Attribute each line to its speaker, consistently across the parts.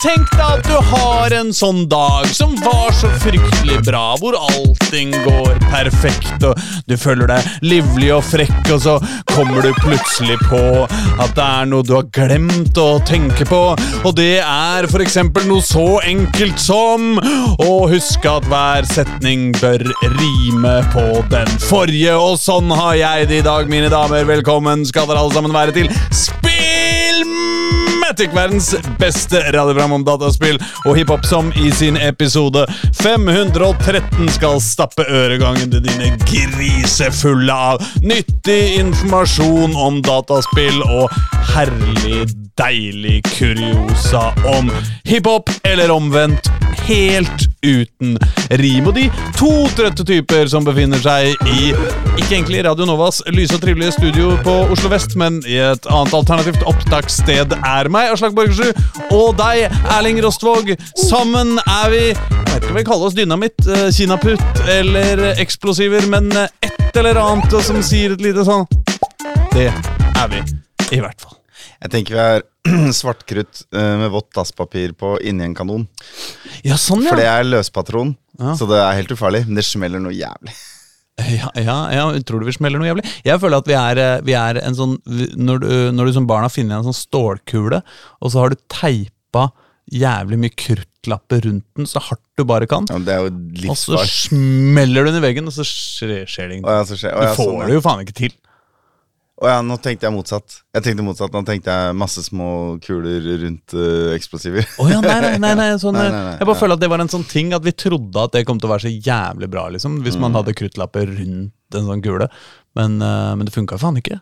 Speaker 1: Tenk deg at du har en sånn dag som var så fryktelig bra, hvor allting går perfekt, og du føler deg livlig og frekk, og så kommer du plutselig på at det er noe du har glemt å tenke på, og det er for eksempel noe så enkelt som å huske at hver setning bør rime på den forrige, og sånn har jeg det i dag, mine damer. Velkommen skal dere alle sammen være til Spillmatic, verdens beste radioprogram om dataspill og hiphop, som i sin episode 513 skal stappe øregangene dine grisefulle av nyttig informasjon om dataspill og herlig, deilig kuriosa om hiphop, eller omvendt, helt uten rim. Og de to trøtte typer som befinner seg i ikke egentlig Radio Novas lyse og trivelige studio på Oslo vest, men i et annet alternativt opptakssted er meg, Aslak Borgersrud, og deg, Erling Rostvåg. Sammen er vi Jeg vet ikke om vi kaller oss dynamitt, eh, kinaputt eller eksplosiver, men eh, et eller annet som sier et lite sånn Det er vi, i hvert fall.
Speaker 2: Jeg tenker vi er svartkrutt eh, med vått dasspapir på inni en kanon.
Speaker 1: Ja, sånn, ja.
Speaker 2: For det er løspatron,
Speaker 1: Ja.
Speaker 2: så det er helt ufarlig. Men det smeller noe jævlig.
Speaker 1: Ja, ja, ja, tror du vi smeller noe jævlig? Jeg føler at vi er, eh, vi er en sånn Når du, når du som barn har funnet en sånn stålkule, og så har du teipa jævlig mye kruttlapper rundt den så hardt du bare kan,
Speaker 2: Ja, det er jo
Speaker 1: og så smeller du den i veggen, og så skjer, skjer det ingenting.
Speaker 2: ja, skjer- å
Speaker 1: Du får
Speaker 2: sånn,
Speaker 1: det
Speaker 2: ja.
Speaker 1: jo faen ikke til.
Speaker 2: Å ja, nå tenkte jeg motsatt. Jeg tenkte motsatt, Nå tenkte jeg masse små kuler rundt uh, eksplosiver.
Speaker 1: Oh, ja, nei, nei, nei, nei, sånn,
Speaker 2: Nei, nei, nei,
Speaker 1: Jeg bare føler at det var en sånn ting at vi trodde at det kom til å være så jævlig bra, liksom, hvis
Speaker 2: Mm.
Speaker 1: man hadde kruttlapper rundt en sånn kule. Men, uh, men det funka faen ikke.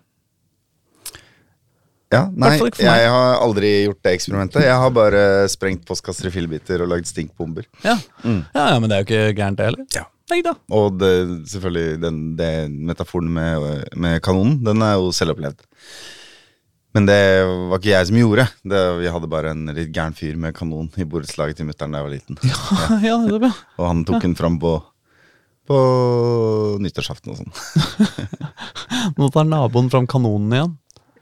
Speaker 2: Ja, nei, jeg har aldri gjort det eksperimentet. Jeg har bare sprengt postkasser i fillebiter og lagd stinkbomber.
Speaker 1: Ja.
Speaker 2: Mm.
Speaker 1: ja, ja, men det er jo ikke gærent, det heller.
Speaker 2: Ja.
Speaker 1: Nei da.
Speaker 2: Og det, selvfølgelig den det metaforen med, med kanonen, den er jo selvopplevd. Men det var ikke jeg som gjorde. Det, vi hadde bare en litt gæren fyr med kanon i borettslaget til mutter'n da jeg var liten.
Speaker 1: Ja, ja, det er bra.
Speaker 2: Og han tok den fram på, på nyttårsaften og sånn.
Speaker 1: Nå tar naboen fram kanonen igjen.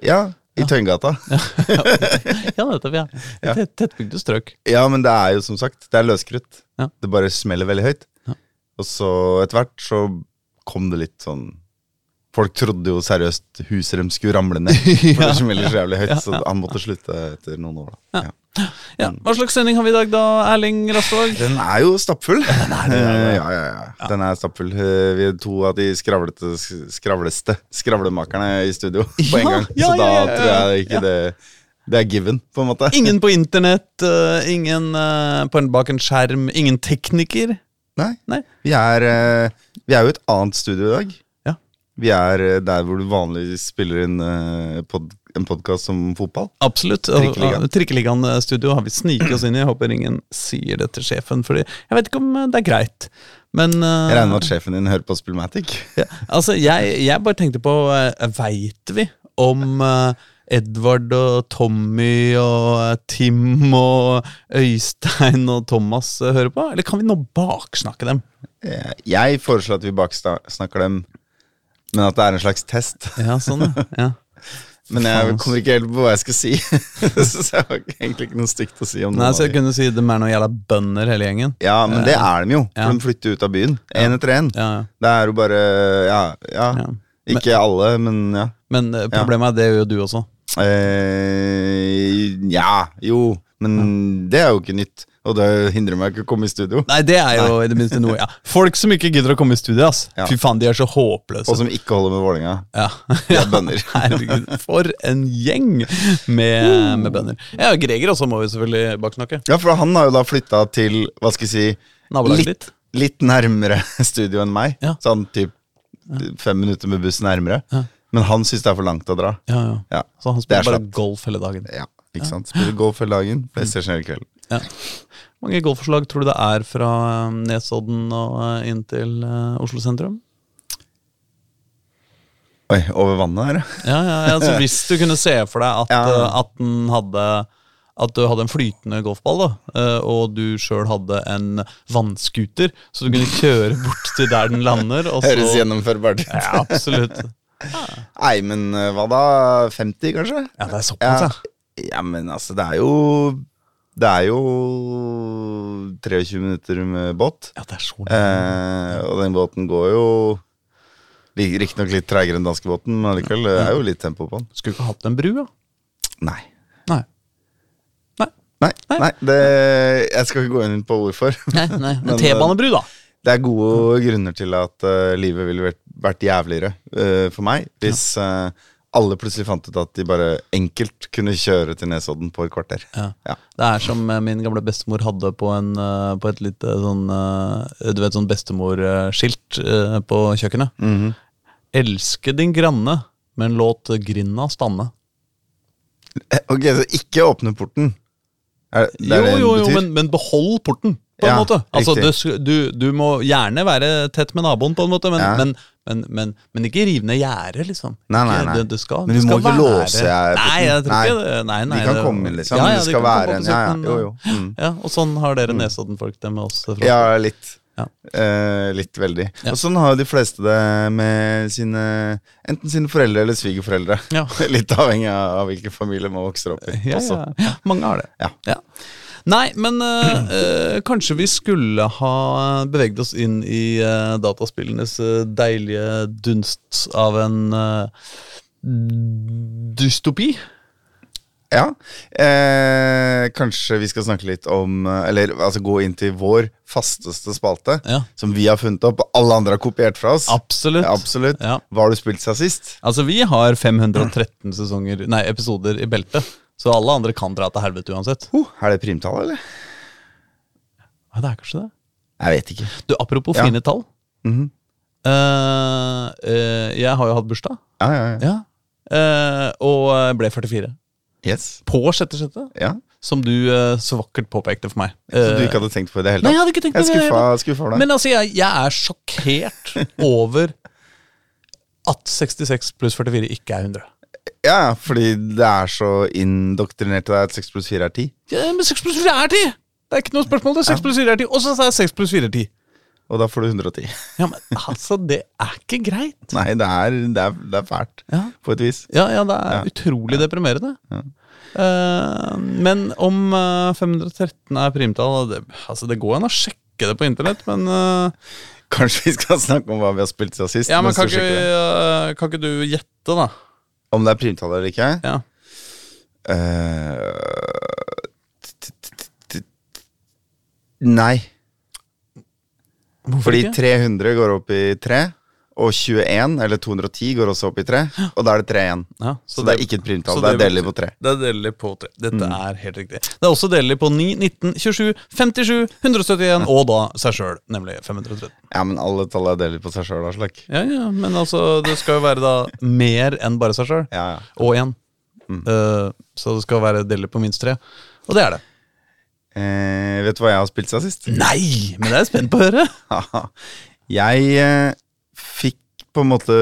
Speaker 2: Ja, i Tøyengata.
Speaker 1: Ja, nettopp, ja.
Speaker 2: Ja.
Speaker 1: Tett, tettbygde strøk.
Speaker 2: Ja, men det er jo som sagt, det er løskrutt.
Speaker 1: Ja.
Speaker 2: Det bare smeller veldig høyt.
Speaker 1: Ja.
Speaker 2: Og så etter hvert så kom det litt sånn Folk trodde jo seriøst huset deres skulle ramle ned. For det smeller så jævlig høyt, så han måtte slutte etter noen år. da ja.
Speaker 1: Ja, Hva slags sending har vi i dag, da, Erling Rastvåg?
Speaker 2: Den er jo stappfull.
Speaker 1: er det, det er
Speaker 2: ja, ja, ja. Den er stappfull. Eh, Vi er to av de skravlete, skravleste skravlemakerne i studio på en gang. så da tror jeg ikke det Det er given, på en måte.
Speaker 1: Ingen på internett, uh, ingen uh, på en, bak en skjerm, ingen tekniker.
Speaker 2: Nei.
Speaker 1: Nei.
Speaker 2: Vi er, eh, vi er jo et annet studio i dag.
Speaker 1: Ja.
Speaker 2: Vi er eh, der hvor du vanligvis spiller inn eh, pod en podkast om fotball.
Speaker 1: Absolutt. Trikkeligaen-studio har vi sniket oss inn i. Jeg håper ingen sier det til sjefen, Fordi jeg vet ikke om det er greit. Men uh,
Speaker 2: Jeg regner med at sjefen din hører på Spillmatic.
Speaker 1: ja, Altså, jeg, jeg bare tenkte på uh, Veit vi om eh, Edvard og Tommy og eh, Tim og Øystein og Thomas eh, hører på? Eller kan vi nå baksnakke dem?
Speaker 2: Eh, Jeg foreslår at vi baksnakker dem, men at det er en slags test.
Speaker 1: Ja, sånn, ja.
Speaker 2: Men jeg kommer ikke helt på hva jeg skal si. Så jeg har egentlig ikke noe stygt å si om
Speaker 1: Nei, så jeg kunne si dem er noen jævla bønder, hele gjengen.
Speaker 2: Ja, men det er de jo.
Speaker 1: Ja.
Speaker 2: For de flytter ut av byen. Én etter én.
Speaker 1: Ja, ja.
Speaker 2: Det er jo bare Ja, ja. Ikke alle, men ja.
Speaker 1: Men problemet er det gjør jo du også.
Speaker 2: Eh, ja, jo. Men det er jo ikke nytt. Og det hindrer meg ikke å komme i studio.
Speaker 1: Nei, det er jo i det minste noe, ja. Folk som ikke gidder å komme i studio, ass.
Speaker 2: Ja.
Speaker 1: Fy faen, de er så håpløse.
Speaker 2: Og som ikke holder med Vålinga
Speaker 1: Ja.
Speaker 2: De er bønder.
Speaker 1: Herregud, for en gjeng med, med bønder. Ja, Greger også må vi selvfølgelig baksnakke.
Speaker 2: Ja, for han har jo da flytta til, hva skal jeg si,
Speaker 1: Nabolaget
Speaker 2: litt, litt nærmere studio enn meg.
Speaker 1: Ja.
Speaker 2: Sånn typ fem minutter med buss nærmere.
Speaker 1: Ja.
Speaker 2: Men han syns det er for langt å dra.
Speaker 1: Ja, ja.
Speaker 2: Ja,
Speaker 1: Så han
Speaker 2: er
Speaker 1: spiller bare golf hele dagen.
Speaker 2: ja ikke sant? Spiller golf hele dagen, PlayStation hele kvelden.
Speaker 1: Ja. Mange golfforslag tror du det er fra eh, Nesodden og eh, inn til eh, Oslo sentrum?
Speaker 2: Oi, over vannet her, ja.
Speaker 1: Ja, ja, altså Hvis du kunne se for deg at,
Speaker 2: Ja.
Speaker 1: eh, at den hadde at du hadde en flytende golfball, da, og du sjøl hadde en vannskuter, så du kunne kjøre bort til der den lander.
Speaker 2: Høres gjennomførbart ut.
Speaker 1: Ja, absolutt.
Speaker 2: Nei, men eh, hva da? 50, kanskje?
Speaker 1: Ja, det er såpass,
Speaker 2: Ja,
Speaker 1: ja.
Speaker 2: men altså, det er jo Det er jo 23 minutter med båt.
Speaker 1: Ja, det er så
Speaker 2: Eh, og den båten går jo ri- Riktignok litt treigere enn danskebåten, men likevel, det er jo litt tempo på den.
Speaker 1: Skulle ikke hatt en bru, ja.
Speaker 2: Nei.
Speaker 1: Nei. Nei.
Speaker 2: Nei,
Speaker 1: Nei.
Speaker 2: nei det, jeg skal ikke gå inn på hvorfor.
Speaker 1: Nei, nei. En T-banebru, da.
Speaker 2: Det er gode grunner til at uh, livet ville vært, vært jævligere uh, for meg hvis eh, alle plutselig fant ut at de bare enkelt kunne kjøre til Nesodden på et kvarter.
Speaker 1: Ja.
Speaker 2: Ja.
Speaker 1: Det er som eh, min gamle bestemor hadde på, en, på et lite sånn Du vet sånn bestemorskilt på kjøkkenet.
Speaker 2: Mhm.
Speaker 1: Elske din granne, men låt grinda stanne.
Speaker 2: Ok, så ikke åpne porten. Er, det
Speaker 1: Jo,
Speaker 2: det betyr?
Speaker 1: jo, jo, men, men behold porten, på en
Speaker 2: Ja,
Speaker 1: måte. Altså, du, du må gjerne være tett med naboen, på en måte, men,
Speaker 2: Ja.
Speaker 1: men, men, men, men ikke riv ned gjerdet, liksom.
Speaker 2: Nei, nei, nei.
Speaker 1: Det, det skal,
Speaker 2: Men du må ikke låse jeg,
Speaker 1: Nei, jeg tror ikke det. Nei, nei,
Speaker 2: De kan
Speaker 1: det-
Speaker 2: komme liksom.
Speaker 1: Ja,
Speaker 2: det skal være en Ja, ja, jo, jo. Mm.
Speaker 1: Ja, og sånn har dere Nesodden-folk det med oss. fra.
Speaker 2: Ja, litt.
Speaker 1: Ja.
Speaker 2: Eh, litt veldig.
Speaker 1: Ja.
Speaker 2: Og sånn har jo de fleste det med sine Enten sine foreldre eller svigerforeldre.
Speaker 1: Ja.
Speaker 2: Litt avhengig av hvilken familie man vokser opp i.
Speaker 1: Ja, ja, ja. Mange har det.
Speaker 2: Ja.
Speaker 1: Nei, men øh, kanskje vi skulle ha beveget oss inn i øh, dataspillenes deilige dunst av en øh, dystopi?
Speaker 2: Ja. Eh, kanskje vi skal snakke litt om Eller altså gå inn til vår fasteste spalte,
Speaker 1: Ja,
Speaker 2: som vi har funnet opp, alle andre har kopiert fra oss.
Speaker 1: absolutt.
Speaker 2: Ja, absolutt.
Speaker 1: Ja.
Speaker 2: Hva har du spilt seg sist?
Speaker 1: Altså, vi har 513 sesonger, nei, episoder i beltet, så alle andre kan dra til helvete uansett.
Speaker 2: Oh, er det primtall, eller?
Speaker 1: Ja, det er kanskje det.
Speaker 2: Jeg vet ikke.
Speaker 1: Du, apropos
Speaker 2: Ja.
Speaker 1: fine tall.
Speaker 2: Mm
Speaker 1: -hmm. uh, uh, jeg har jo hatt bursdag,
Speaker 2: Ja, ja, ja.
Speaker 1: ja. Uh, og ble 44.
Speaker 2: Yes.
Speaker 1: På sjette sjette,
Speaker 2: Ja.
Speaker 1: som du så vakkert påpekte for meg.
Speaker 2: Så du ikke hadde tenkt på det heller?
Speaker 1: Nei, jeg hadde ikke tenkt på det.
Speaker 2: skuffa, skuffa deg.
Speaker 1: Men altså, jeg, jeg er sjokkert over at 66 pluss 44 ikke er 100.
Speaker 2: Ja, fordi det er så indoktrinert til deg at 6 pluss 4 er 10.
Speaker 1: Ja, men 6 pluss 4 er 10! Det er ikke noe spørsmål. det 6 pluss 4 er 10, Og så er 6 pluss 4 er 10.
Speaker 2: Og da får du 110.
Speaker 1: Ja, men altså, det er ikke greit.
Speaker 2: Nei, det er, det er, det er fælt,
Speaker 1: Ja,
Speaker 2: på et vis.
Speaker 1: ja, ja det er
Speaker 2: Ja.
Speaker 1: utrolig deprimerende.
Speaker 2: Ja.
Speaker 1: Eh, men om uh, 513 er primtall det, altså, det går an å sjekke det på internett, men uh,
Speaker 2: Kanskje vi skal snakke om hva vi har spilt siden sist?
Speaker 1: Ja, men kan ikke, eh, kan ikke du gjette, da?
Speaker 2: Om det er primtall eller ikke?
Speaker 1: Ja.
Speaker 2: Eh, Nei.
Speaker 1: Hvorfor
Speaker 2: Fordi
Speaker 1: ikke?
Speaker 2: 300 går opp i 3, og 21, eller 210, går også opp i 3. Og da er det 3 igjen.
Speaker 1: Ja,
Speaker 2: Så, det er ikke et primtall, Det,
Speaker 1: det
Speaker 2: er
Speaker 1: delelig
Speaker 2: på 3.
Speaker 1: Det er delelig på 3. Dette er helt riktig. Det er også delelig på 9, 19, 27, 57, 171 og da seg sjøl, nemlig 513.
Speaker 2: Ja, men alle tall er deler på seg sjøl, Aslak.
Speaker 1: Ja, ja, men altså, det skal jo være da mer enn bare seg sjøl.
Speaker 2: Ja, ja.
Speaker 1: Og 1. Mm. Uh, så det skal være delelig på minst 3. Og det er det.
Speaker 2: Eh, vet du hva jeg har spilt siden sist?
Speaker 1: Nei! Men det er jeg spent på å høre.
Speaker 2: jeg eh, fikk på en måte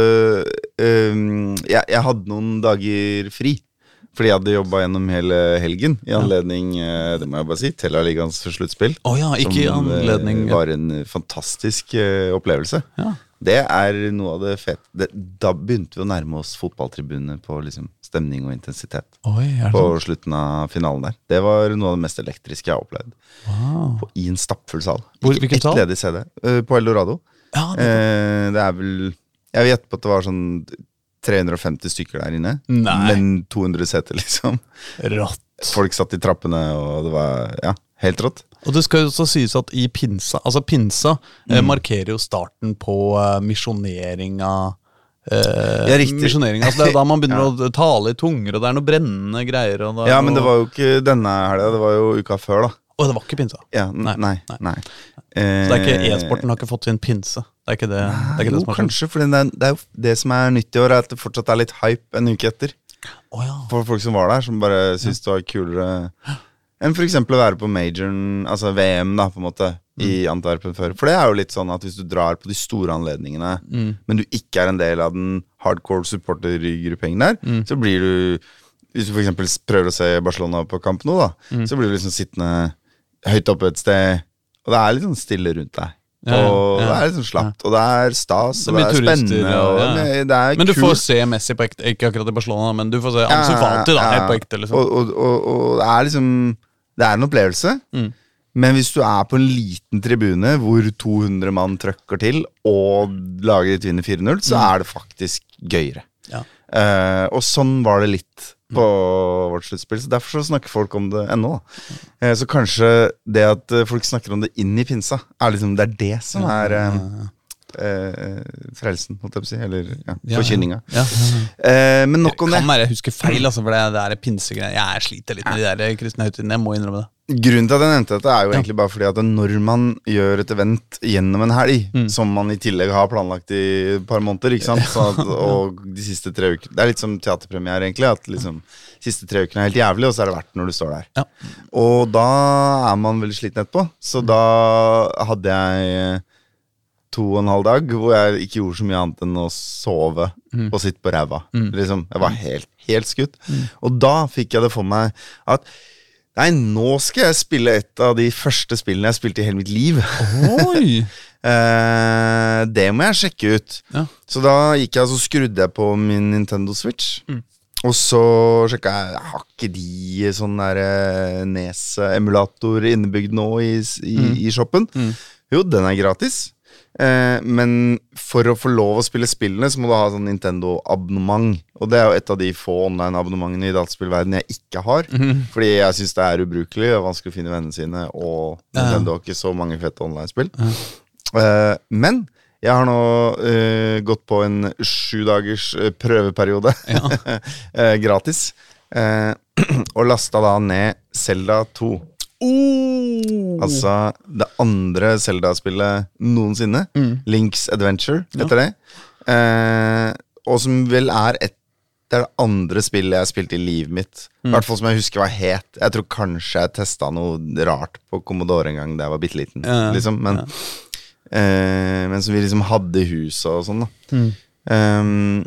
Speaker 2: um, jeg, jeg hadde noen dager fri. Fordi jeg hadde jobba gjennom hele helgen i anledning ja. det må jeg bare si, Tellaligaens sluttspill.
Speaker 1: Oh ja, ikke
Speaker 2: som, eh,
Speaker 1: anledning
Speaker 2: var en fantastisk uh, opplevelse.
Speaker 1: ja.
Speaker 2: Det er noe av det fete det, Da begynte vi å nærme oss fotballtribunene på liksom, stemning og intensitet.
Speaker 1: Oi,
Speaker 2: På
Speaker 1: sånn?
Speaker 2: slutten av finalen der. Det var noe av det mest elektriske jeg har opplevd.
Speaker 1: Wow.
Speaker 2: På, I en stappfull sal.
Speaker 1: Hvor-
Speaker 2: Ikke ett ledig CD. Uh, på Eldorado.
Speaker 1: Ja, det,
Speaker 2: Eh, det er vel Jeg vil gjette på at det var sånn 350 stykker der inne.
Speaker 1: Nei.
Speaker 2: Men 200 seter, liksom.
Speaker 1: rått.
Speaker 2: Folk satt i trappene, og det var ja, helt rått.
Speaker 1: Og det skal jo også sies at i pinsa Altså pinsa
Speaker 2: Mm.
Speaker 1: eh, markerer jo starten på eh, misjoneringa. Eh,
Speaker 2: Ja,
Speaker 1: misjoneringa, altså Det er da man begynner å tale i tunger, og det er noe brennende greier. Er
Speaker 2: Ja, men det var jo ikke denne helga, det var jo uka før, da.
Speaker 1: Å, det var ikke pinsa.
Speaker 2: Ja,
Speaker 1: Nei,
Speaker 2: nei.
Speaker 1: nei.
Speaker 2: nei.
Speaker 1: Så
Speaker 2: Eh,
Speaker 1: E-sporten har ikke fått sin pinse. Det er ikke det, det, er ikke
Speaker 2: jo,
Speaker 1: det har
Speaker 2: kanskje, for det det er jo det som er nytt i år, er at det fortsatt er litt hype en uke etter.
Speaker 1: Oh, ja.
Speaker 2: For folk som var der, som bare syntes det var kulere enn f.eks. å være på majoren, altså VM, da, på en måte, i
Speaker 1: Mm.
Speaker 2: Antwerpen før. For det er jo litt sånn at hvis du drar på de store anledningene,
Speaker 1: Mm.
Speaker 2: men du ikke er en del av den hardcore supportergrupperingen der,
Speaker 1: Mm.
Speaker 2: så blir du Hvis du f.eks. prøver å se Barcelona på kamp nå, da,
Speaker 1: Mm.
Speaker 2: så blir du liksom sittende høyt oppe et sted, og det er litt sånn stille rundt deg.
Speaker 1: Ja, ja,
Speaker 2: og det er litt sånn slapt, og det er stas,
Speaker 1: Det
Speaker 2: og det er
Speaker 1: turister,
Speaker 2: spennende.
Speaker 1: og- ja.
Speaker 2: det er
Speaker 1: Men du
Speaker 2: kult.
Speaker 1: får se Messi på ekte, ikke akkurat i Barcelona, men du får se Ansu Fati da, helt på ekte. liksom.
Speaker 2: Og, og, og, og det er liksom Det er en opplevelse.
Speaker 1: Mm.
Speaker 2: Men hvis du er på en liten tribune hvor 200 mann trøkker til, og laget ditt vinner 4-0, så
Speaker 1: Mm.
Speaker 2: er det faktisk gøyere.
Speaker 1: Ja.
Speaker 2: Uh, og sånn var det litt. På vårt sluttspill, så derfor så snakker folk om det ennå. Eh, så kanskje det at eh, folk snakker om det inn i pinsa, er liksom, det er det som er eh, eh, frelsen, holdt jeg på å si. Eller ja, forkynninga.
Speaker 1: Ja, ja, ja.
Speaker 2: Eh, men nok om det.
Speaker 1: Kan være jeg husker feil, altså, for det, det er pinsegreier. Jeg sliter litt med de der kristne høytidene. Jeg må innrømme det.
Speaker 2: Grunnen til at jeg nevnte dette, er jo egentlig bare fordi at når man gjør et event gjennom en helg,
Speaker 1: Mm.
Speaker 2: som man i tillegg har planlagt i et par måneder, ikke sant? At, og de siste tre uker Det er litt som teaterpremiere, egentlig. At liksom siste tre ukene er helt jævlig, og så er det verdt når du står der.
Speaker 1: Ja.
Speaker 2: Og da er man veldig sliten etterpå. Så da hadde jeg to og en halv dag hvor jeg ikke gjorde så mye annet enn å sove og sitte på ræva. Liksom, jeg var helt, helt skutt. Og da fikk jeg det for meg at Nei, nå skal jeg spille et av de første spillene jeg spilte i hele mitt liv.
Speaker 1: Oi!
Speaker 2: Eh, det må jeg sjekke ut.
Speaker 1: Ja.
Speaker 2: Så da gikk jeg og så skrudde jeg på min Nintendo Switch. Og så sjekka jeg Har ikke de sånn der eh, Nes-emulator innebygd nå i, i, mm. i shoppen? Jo, den er gratis. Eh, men for å få lov å spille spillene, så må du ha sånn Nintendo-abonnement. Og det er jo et av de få online-abonnementene i dataspillverdenen jeg ikke har. Fordi jeg syns det er ubrukelig og vanskelig å finne vennene sine, og Nintendo har ikke så mange fete online-spill. Eh, men jeg har nå eh, gått på en sju dagers prøveperiode prøveperiode eh, gratis. eh, og lasta da ned Selda 2.
Speaker 1: Oh.
Speaker 2: Altså det andre Zelda-spillet noensinne. Links Adventure heter det. Eh, og som vel er et Det er det andre spillet jeg har spilt i livet mitt. I hvert fall som jeg husker var het. Jeg tror kanskje jeg testa noe rart på Commodore en gang da jeg var bitte liten.
Speaker 1: Ja, ja.
Speaker 2: liksom, men, eh, men som vi liksom hadde i huset og sånn. da Ehm,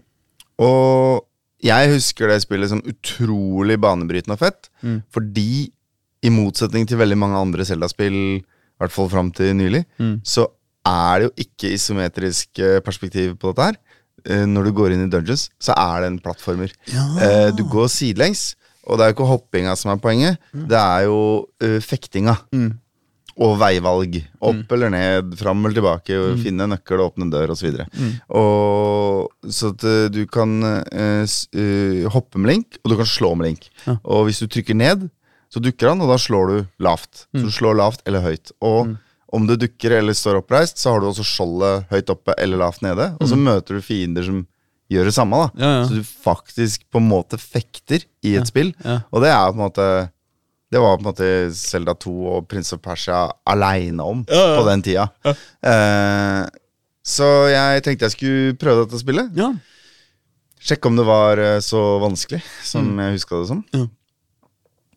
Speaker 2: Og jeg husker det spillet som utrolig banebrytende og fett. Fordi i motsetning til veldig mange andre Zelda-spill, i hvert fall fram til nylig, så er det jo ikke isometrisk eh, perspektiv på dette her. Eh, Når du går inn i dungeons, så er det en plattformer. Ja. Du går sidelengs, og det er jo ikke hoppinga som er poenget, det er jo eh, fektinga. Og veivalg. Opp eller ned, fram eller tilbake, og finne nøkkel åpne dør osv. Og Så at eh, du kan uh, eh, hoppe med link, og du kan slå med link. Og hvis du trykker ned, så dukker han, og da slår du lavt. Så du slår lavt eller høyt. Og om du dukker eller står oppreist, så har du også skjoldet høyt oppe eller lavt nede. Og så møter du fiender som gjør det samme. da
Speaker 1: Ja, ja.
Speaker 2: Så du faktisk på en måte fekter i et spill.
Speaker 1: ja.
Speaker 2: Og det er på en måte Det var på en måte Selda 2 og Prins of Persia aleine om
Speaker 1: Ja, ja.
Speaker 2: på den tida. Eh, så jeg tenkte jeg skulle prøve dette spillet.
Speaker 1: Ja.
Speaker 2: Sjekke om det var eh, så vanskelig som jeg huska det som.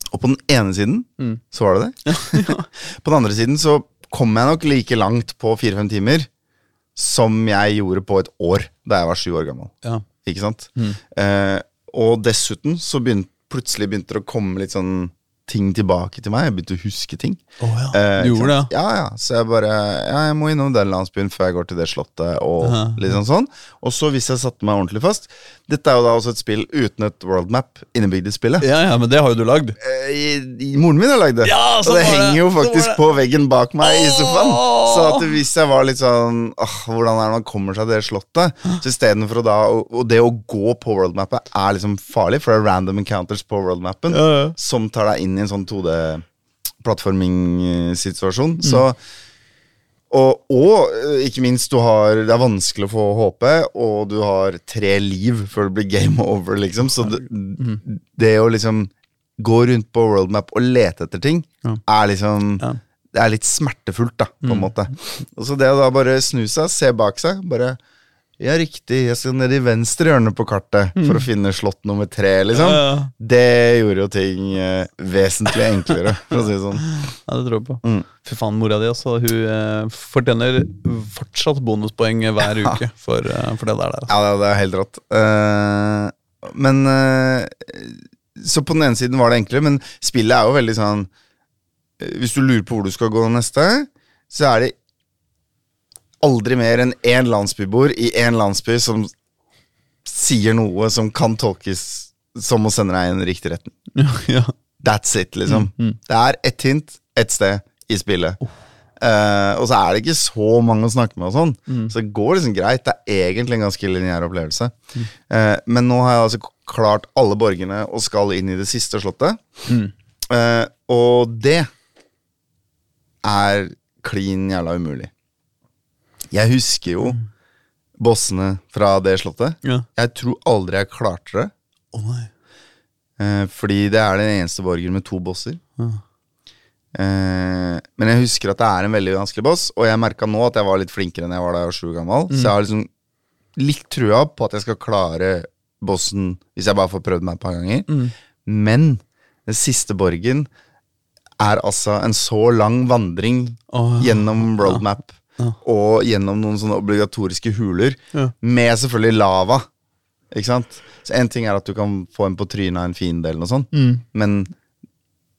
Speaker 1: Mm.
Speaker 2: Og på den ene siden
Speaker 1: Mm.
Speaker 2: så var det det. på den andre siden så kom jeg nok like langt på fire-fem timer som jeg gjorde på et år da jeg var sju år gammel.
Speaker 1: ja.
Speaker 2: Ikke sant? Eh, og dessuten så begynte, plutselig begynte det å komme litt sånn ting tilbake til meg. Jeg begynte å huske ting.
Speaker 1: Oh, ja.
Speaker 2: Eh,
Speaker 1: Du gjorde det,
Speaker 2: Ja, ja. Så jeg bare Ja, jeg må innom den landsbyen før jeg går til det slottet, og
Speaker 1: Aha.
Speaker 2: litt sånn. Og så, hvis jeg satte meg ordentlig fast Dette er jo da også et spill uten et world map innebygd i spillet.
Speaker 1: ja. Ja, men det har jo du lagd.
Speaker 2: Eh, i- i- Moren min har lagd det.
Speaker 1: Ja,
Speaker 2: og
Speaker 1: sånn
Speaker 2: det
Speaker 1: det.
Speaker 2: henger jo faktisk på veggen bak meg i sofaen. Så at hvis jeg var litt sånn åh, Hvordan er det man kommer seg til det slottet? Så istedenfor å da Og og det å gå på world mapet er liksom farlig, for det er random encounters på worldmappen
Speaker 1: Ja, ja.
Speaker 2: som tar deg inn i en sånn 2D-plattforming-situasjon.
Speaker 1: Mm.
Speaker 2: Så og, og eh, ikke minst, du har, det er vanskelig å få HP, og du har tre liv før det blir game over, liksom. Så det,
Speaker 1: Mm.
Speaker 2: det å liksom gå rundt på worldmap og lete etter ting
Speaker 1: Ja.
Speaker 2: er liksom
Speaker 1: Ja.
Speaker 2: Det er litt smertefullt, da, på en
Speaker 1: Mm.
Speaker 2: måte. Og så det å da bare snu seg, se bak seg, bare Ja, riktig, jeg skal ned i venstre hjørne på kartet for å finne slott nummer tre, liksom.
Speaker 1: Ja, Ja,
Speaker 2: Det gjorde jo ting eh, vesentlig enklere, for å si det sånn.
Speaker 1: ja, det tror jeg på.
Speaker 2: Mm.
Speaker 1: Fy faen, mora di altså, hun eh, fortjener fortsatt bonuspoeng hver uke for, eh, for det der. der altså.
Speaker 2: Ja, det, det er helt rått. Uh, men uh, Så på den ene siden var det enklere, men spillet er jo veldig sånn eh, Hvis du lurer på hvor du skal gå neste, så er det aldri mer enn én landsbyboer i én landsby som sier noe som kan tolkes som å sende deg i en riktig retning.
Speaker 1: ja.
Speaker 2: That's it, liksom.
Speaker 1: Mm, mm.
Speaker 2: Det er ett hint ett sted i spillet. Eh, og så er det ikke så mange å snakke med, og sånn
Speaker 1: Mm.
Speaker 2: så det går liksom greit. Det er egentlig en ganske lineær opplevelse. Uh, men nå har jeg altså klart alle borgene og skal inn i det siste slottet. Eh, og det er klin jævla umulig. Jeg husker jo bossene fra det slottet.
Speaker 1: ja.
Speaker 2: Jeg tror aldri jeg klarte det.
Speaker 1: Å nei.
Speaker 2: Eh, fordi det er den eneste borgen med to bosser.
Speaker 1: Ja.
Speaker 2: Eh, men jeg husker at det er en veldig vanskelig boss, og jeg merka nå at jeg var litt flinkere enn jeg var da jeg var sju gammel. Så jeg har liksom litt trua på at jeg skal klare bossen hvis jeg bare får prøvd meg et par ganger.
Speaker 1: Mm.
Speaker 2: Men den siste borgen er altså en så lang vandring
Speaker 1: oh,
Speaker 2: gjennom roadmap
Speaker 1: Ja.
Speaker 2: Og gjennom noen sånne obligatoriske huler,
Speaker 1: Ja.
Speaker 2: med selvfølgelig lava. Ikke sant? Så En ting er at du kan få en på trynet av en fiende, eller noe sånt,
Speaker 1: Mm.
Speaker 2: men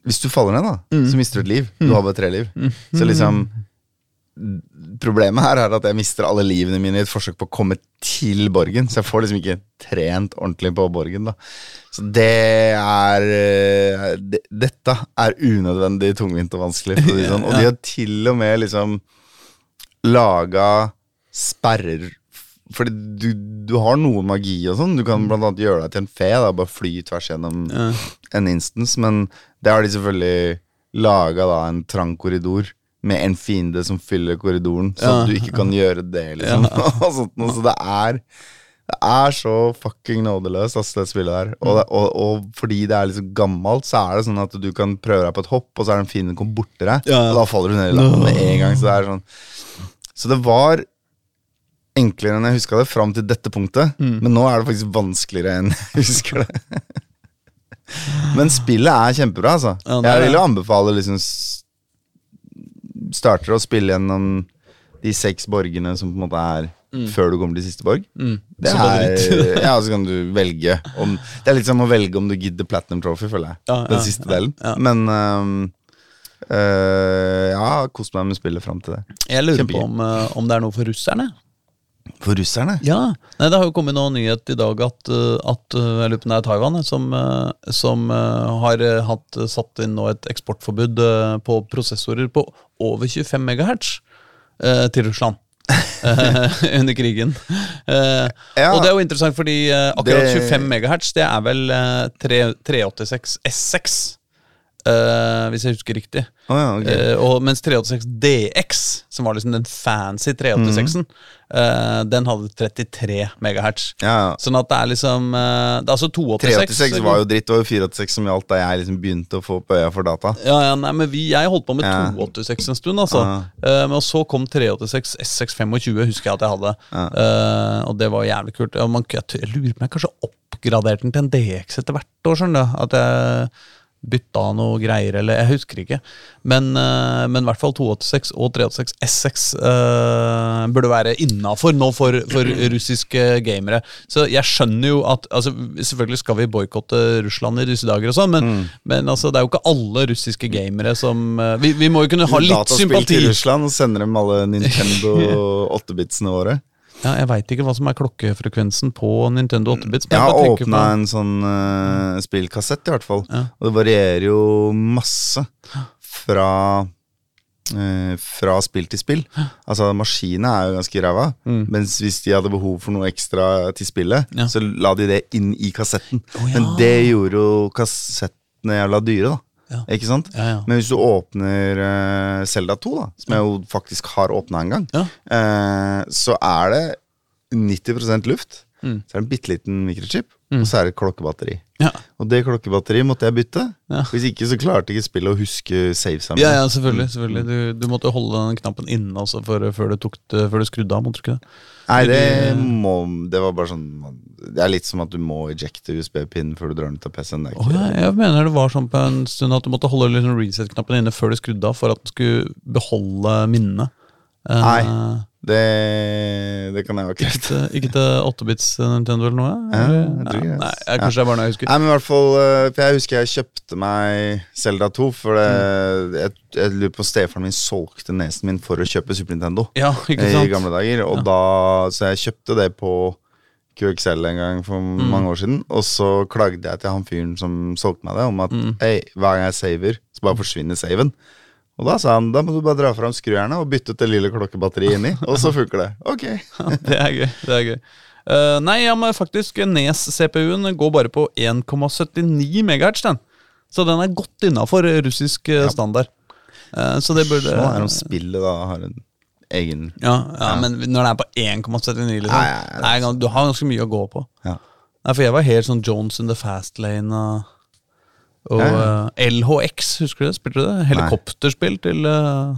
Speaker 2: hvis du faller ned, da, så mister du et liv. Du har bare tre liv.
Speaker 1: Mm.
Speaker 2: Så liksom Problemet her er at jeg mister alle livene mine i et forsøk på å komme til borgen. Så jeg får liksom ikke trent ordentlig på borgen. da Så det er eh, det, Dette er unødvendig tungvint og vanskelig. Sånn. Og de har til og med liksom laga sperrer Fordi du, du har noe magi og sånn. Du kan blant annet gjøre deg til en fe. Da, bare fly tvers gjennom
Speaker 1: Ja.
Speaker 2: en instance. Men det har de selvfølgelig laga en trang korridor med en fiende som fyller korridoren, så
Speaker 1: Ja.
Speaker 2: du ikke kan gjøre det, liksom. sånt. Så det er det er så fucking nådeløst, altså, det spillet der. Og, og, og fordi det er liksom gammelt, så er det sånn at du kan prøve deg på et hopp, og så er det en fiende som kommer borti deg,
Speaker 1: Ja, ja.
Speaker 2: og da faller du ned i landet med en gang. Så det er sånn Så det var enklere enn jeg huska det, fram til dette punktet.
Speaker 1: Mm.
Speaker 2: Men nå er det faktisk vanskeligere enn jeg husker det. Men spillet er kjempebra, altså.
Speaker 1: Ja, er
Speaker 2: jeg vil jo anbefale liksom Starter å spille gjennom de seks borgene som på en måte er før du kommer til siste borg.
Speaker 1: Mm.
Speaker 2: Det er, ja, så kan du velge om Det er litt som å velge om du gidder Platinum Trophy, føler jeg.
Speaker 1: Ja,
Speaker 2: Den
Speaker 1: ja,
Speaker 2: siste
Speaker 1: ja,
Speaker 2: delen. Men um, uh, ja, kost meg med spillet fram til det.
Speaker 1: Jeg lurer
Speaker 2: Kjempegøy.
Speaker 1: på om, eh, om det er noe for russerne.
Speaker 2: For russerne?
Speaker 1: Ja, Nei, Det har jo kommet noen nyhet i dag at, eh, at jeg lurer på om det er Taiwan som, som har hatt, satt inn nå et eksportforbud på prosessorer på over 25 megahertz eh, til Russland. Eh, under krigen. Eh,
Speaker 2: Ja.
Speaker 1: Og det er jo interessant, fordi eh, akkurat
Speaker 2: Det-
Speaker 1: 25 megahertz det er vel eh, 3, 386 S6, Uh, hvis jeg husker riktig.
Speaker 2: Oh, ja, okay.
Speaker 1: uh, og mens 386 DX, som var liksom den fancy 386-en, eh, den hadde 33 megahertz.
Speaker 2: ja, ja.
Speaker 1: Sånn at det er liksom uh, Det er altså 286.
Speaker 2: 386 var jo dritt, det var jo 486 som gjaldt da jeg liksom begynte å få på øya for data.
Speaker 1: ja, ja, nei, men vi, Jeg holdt på med
Speaker 2: Ja.
Speaker 1: 286 en stund, altså. Eh, men så kom 386 S625, husker jeg at jeg hadde. Og det var jævlig kult. Man, jeg, jeg lurer på om jeg kanskje oppgraderte den til en DX etter hvert år. skjønner du? At jeg bytta noe greier, eller jeg husker ikke. Men, eh, men i hvert fall 286 og 386 S6 eh, burde være innafor nå for, for russiske gamere. Så jeg skjønner jo at altså, Selvfølgelig skal vi boikotte Russland i disse dager, og sånn, men,
Speaker 2: Mm.
Speaker 1: men altså, det er jo ikke alle russiske gamere som eh, vi, vi må jo kunne ha litt
Speaker 2: Dataspill
Speaker 1: sympati.
Speaker 2: til Russland og sender dem alle Nintendo 8-bitsene våre.
Speaker 1: Ja, jeg veit ikke hva som er klokkefrekvensen på Nintendo 8-bits. men
Speaker 2: Jeg har åpna en sånn uh, spillkassett, i hvert fall.
Speaker 1: Ja.
Speaker 2: Og det varierer jo masse fra eh, fra spill til spill. Altså Maskinene er jo ganske ræva,
Speaker 1: Mm.
Speaker 2: mens hvis de hadde behov for noe ekstra til spillet,
Speaker 1: Ja.
Speaker 2: så la de det inn i kassetten.
Speaker 1: Oh, ja.
Speaker 2: Men det gjorde jo kassettene jævla dyre, da.
Speaker 1: Ja.
Speaker 2: Ikke sant?
Speaker 1: Ja, ja.
Speaker 2: Men hvis du åpner uh, Zelda 2, da, som jeg jo faktisk har åpna en gang, eh, så er det 90% luft.
Speaker 1: Mm.
Speaker 2: så er det en bitte liten mikrochip, og så er det et klokkebatteri.
Speaker 1: Ja.
Speaker 2: Og det klokkebatteriet måtte jeg bytte.
Speaker 1: Ja.
Speaker 2: Hvis ikke så klarte ikke spillet å huske savesa mine.
Speaker 1: Ja, ja, selvfølgelig. selvfølgelig. Du, du måtte holde den knappen inne altså, før, du tok det, før du skrudde av. måtte du ikke det?
Speaker 2: Nei, det må Det var bare sånn Det er litt som at du må ejecte USB-pinnen før du drar den ut av PC-en. Ikke-
Speaker 1: ja, jeg mener det var sånn på en stund at du måtte holde liksom reset-knappen inne før du skrudde av, for at den skulle beholde minnene. Eh,
Speaker 2: Nei. Det, det kan jeg jo ikke
Speaker 1: Ikke til, 8-bits Nintendo eller noe?
Speaker 2: Ja, jeg tror ikke det.
Speaker 1: Nei, jeg, kanskje det er bare noe jeg husker.
Speaker 2: Nei, men i hvert fall eh, For jeg husker jeg kjøpte meg Zelda 2 For det, jeg, jeg lurer på Stefaren min solgte nesen min for å kjøpe Super Nintendo
Speaker 1: Ja, ikke sant?
Speaker 2: I gamle dager Og da, så jeg kjøpte det på QXL en gang for
Speaker 1: Mm.
Speaker 2: mange år siden Og så klagde jeg til han fyren som solgte meg det Om at,
Speaker 1: Mm.
Speaker 2: hver gang jeg saver Så bare forsvinner saven Og da sa han, da må du bare dra frem skruerne Og bytte ut det lille klokkebatteriet inni Og så funker det Ok
Speaker 1: Det er gøy. det er gøy Uh, Nei, ja, men faktisk Nes-CPU-en går bare på 1,79 MHz. Den. Så den er godt innafor russisk ja. standard. Uh, så det burde
Speaker 2: Sånn er det om spillet da har en egen
Speaker 1: ja, ja, men når det er på 1,79, liksom
Speaker 2: Nei, nei, nei.
Speaker 1: nei, Du har ganske mye å gå på.
Speaker 2: Ja.
Speaker 1: Nei, For jeg var helt sånn Jones in the fast lane og, og
Speaker 2: Ja,
Speaker 1: eh, LHX, husker du det? Spilte du det? Helikopterspill til uh,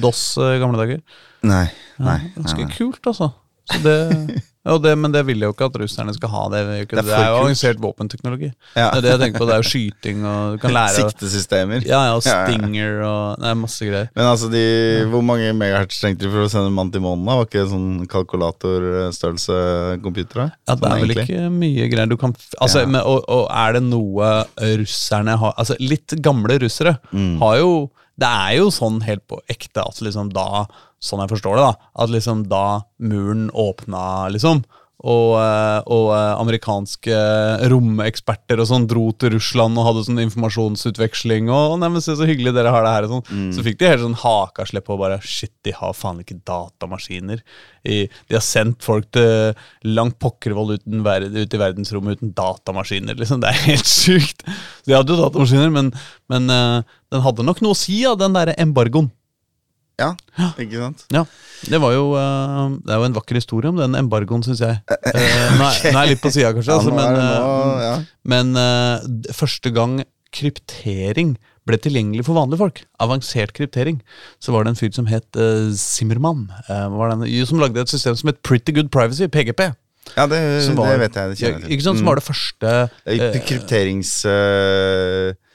Speaker 1: DOS i gamle dager.
Speaker 2: Nei, nei, ja,
Speaker 1: Ganske
Speaker 2: nei.
Speaker 1: kult, altså. Så det, det, men det vil jeg jo ikke at russerne skal ha. Det, det,
Speaker 2: Det er
Speaker 1: det, er jo avansert våpenteknologi.
Speaker 2: Ja.
Speaker 1: Det er det jeg tenker på. Det er jo skyting, og
Speaker 2: Siktesystemer
Speaker 1: Ja, ja, og. Stinger og Nei, masse greier.
Speaker 2: Men altså, de, hvor mange megahertz trengte de for å sende en mann til månen? Var ikke sånn kalkulatorstørrelse computer? da?
Speaker 1: Ja, det
Speaker 2: Sånn
Speaker 1: er vel
Speaker 2: egentlig?
Speaker 1: ikke mye greier du kan Altså,
Speaker 2: Ja.
Speaker 1: men, og, og er det noe russerne har Altså, litt gamle russere
Speaker 2: Mm.
Speaker 1: har jo Det er jo sånn helt på ekte at liksom da Sånn jeg forstår det, da. At liksom da muren åpna, liksom. Og, eh, og eh, amerikanske romeksperter og sånn dro til Russland og hadde sånn informasjonsutveksling. Og nei, men se så hyggelig dere har det her og sånn.
Speaker 2: Mm.
Speaker 1: Så fikk de helt sånn hakaslepp på bare Shit, de har faen ikke datamaskiner. I, de har sendt folk til langt pokkervoll ut i verdensrommet uten datamaskiner. liksom, Det er helt sjukt. Så de hadde jo datamaskiner, men, men eh, den hadde nok noe å si, ja, den derre embargoen.
Speaker 2: Ja, ikke sant?
Speaker 1: Ja, Det var jo eh, Det er jo en vakker historie om den embargoen, syns jeg. Eh, er, er jeg litt på sida, kanskje, altså, men, eh,
Speaker 2: nå, ja.
Speaker 1: men eh, første gang kryptering ble tilgjengelig for vanlige folk, avansert kryptering, så var det en fyr som het uh, Zimmermann, uh, var den, som lagde et system som het Pretty Good Privacy, PGP.
Speaker 2: ja, det,
Speaker 1: var,
Speaker 2: det vet jeg. Det kjenner jeg til.
Speaker 1: Ikke sant, Som var det første
Speaker 2: Det er
Speaker 1: eh,
Speaker 2: krypterings... eh, et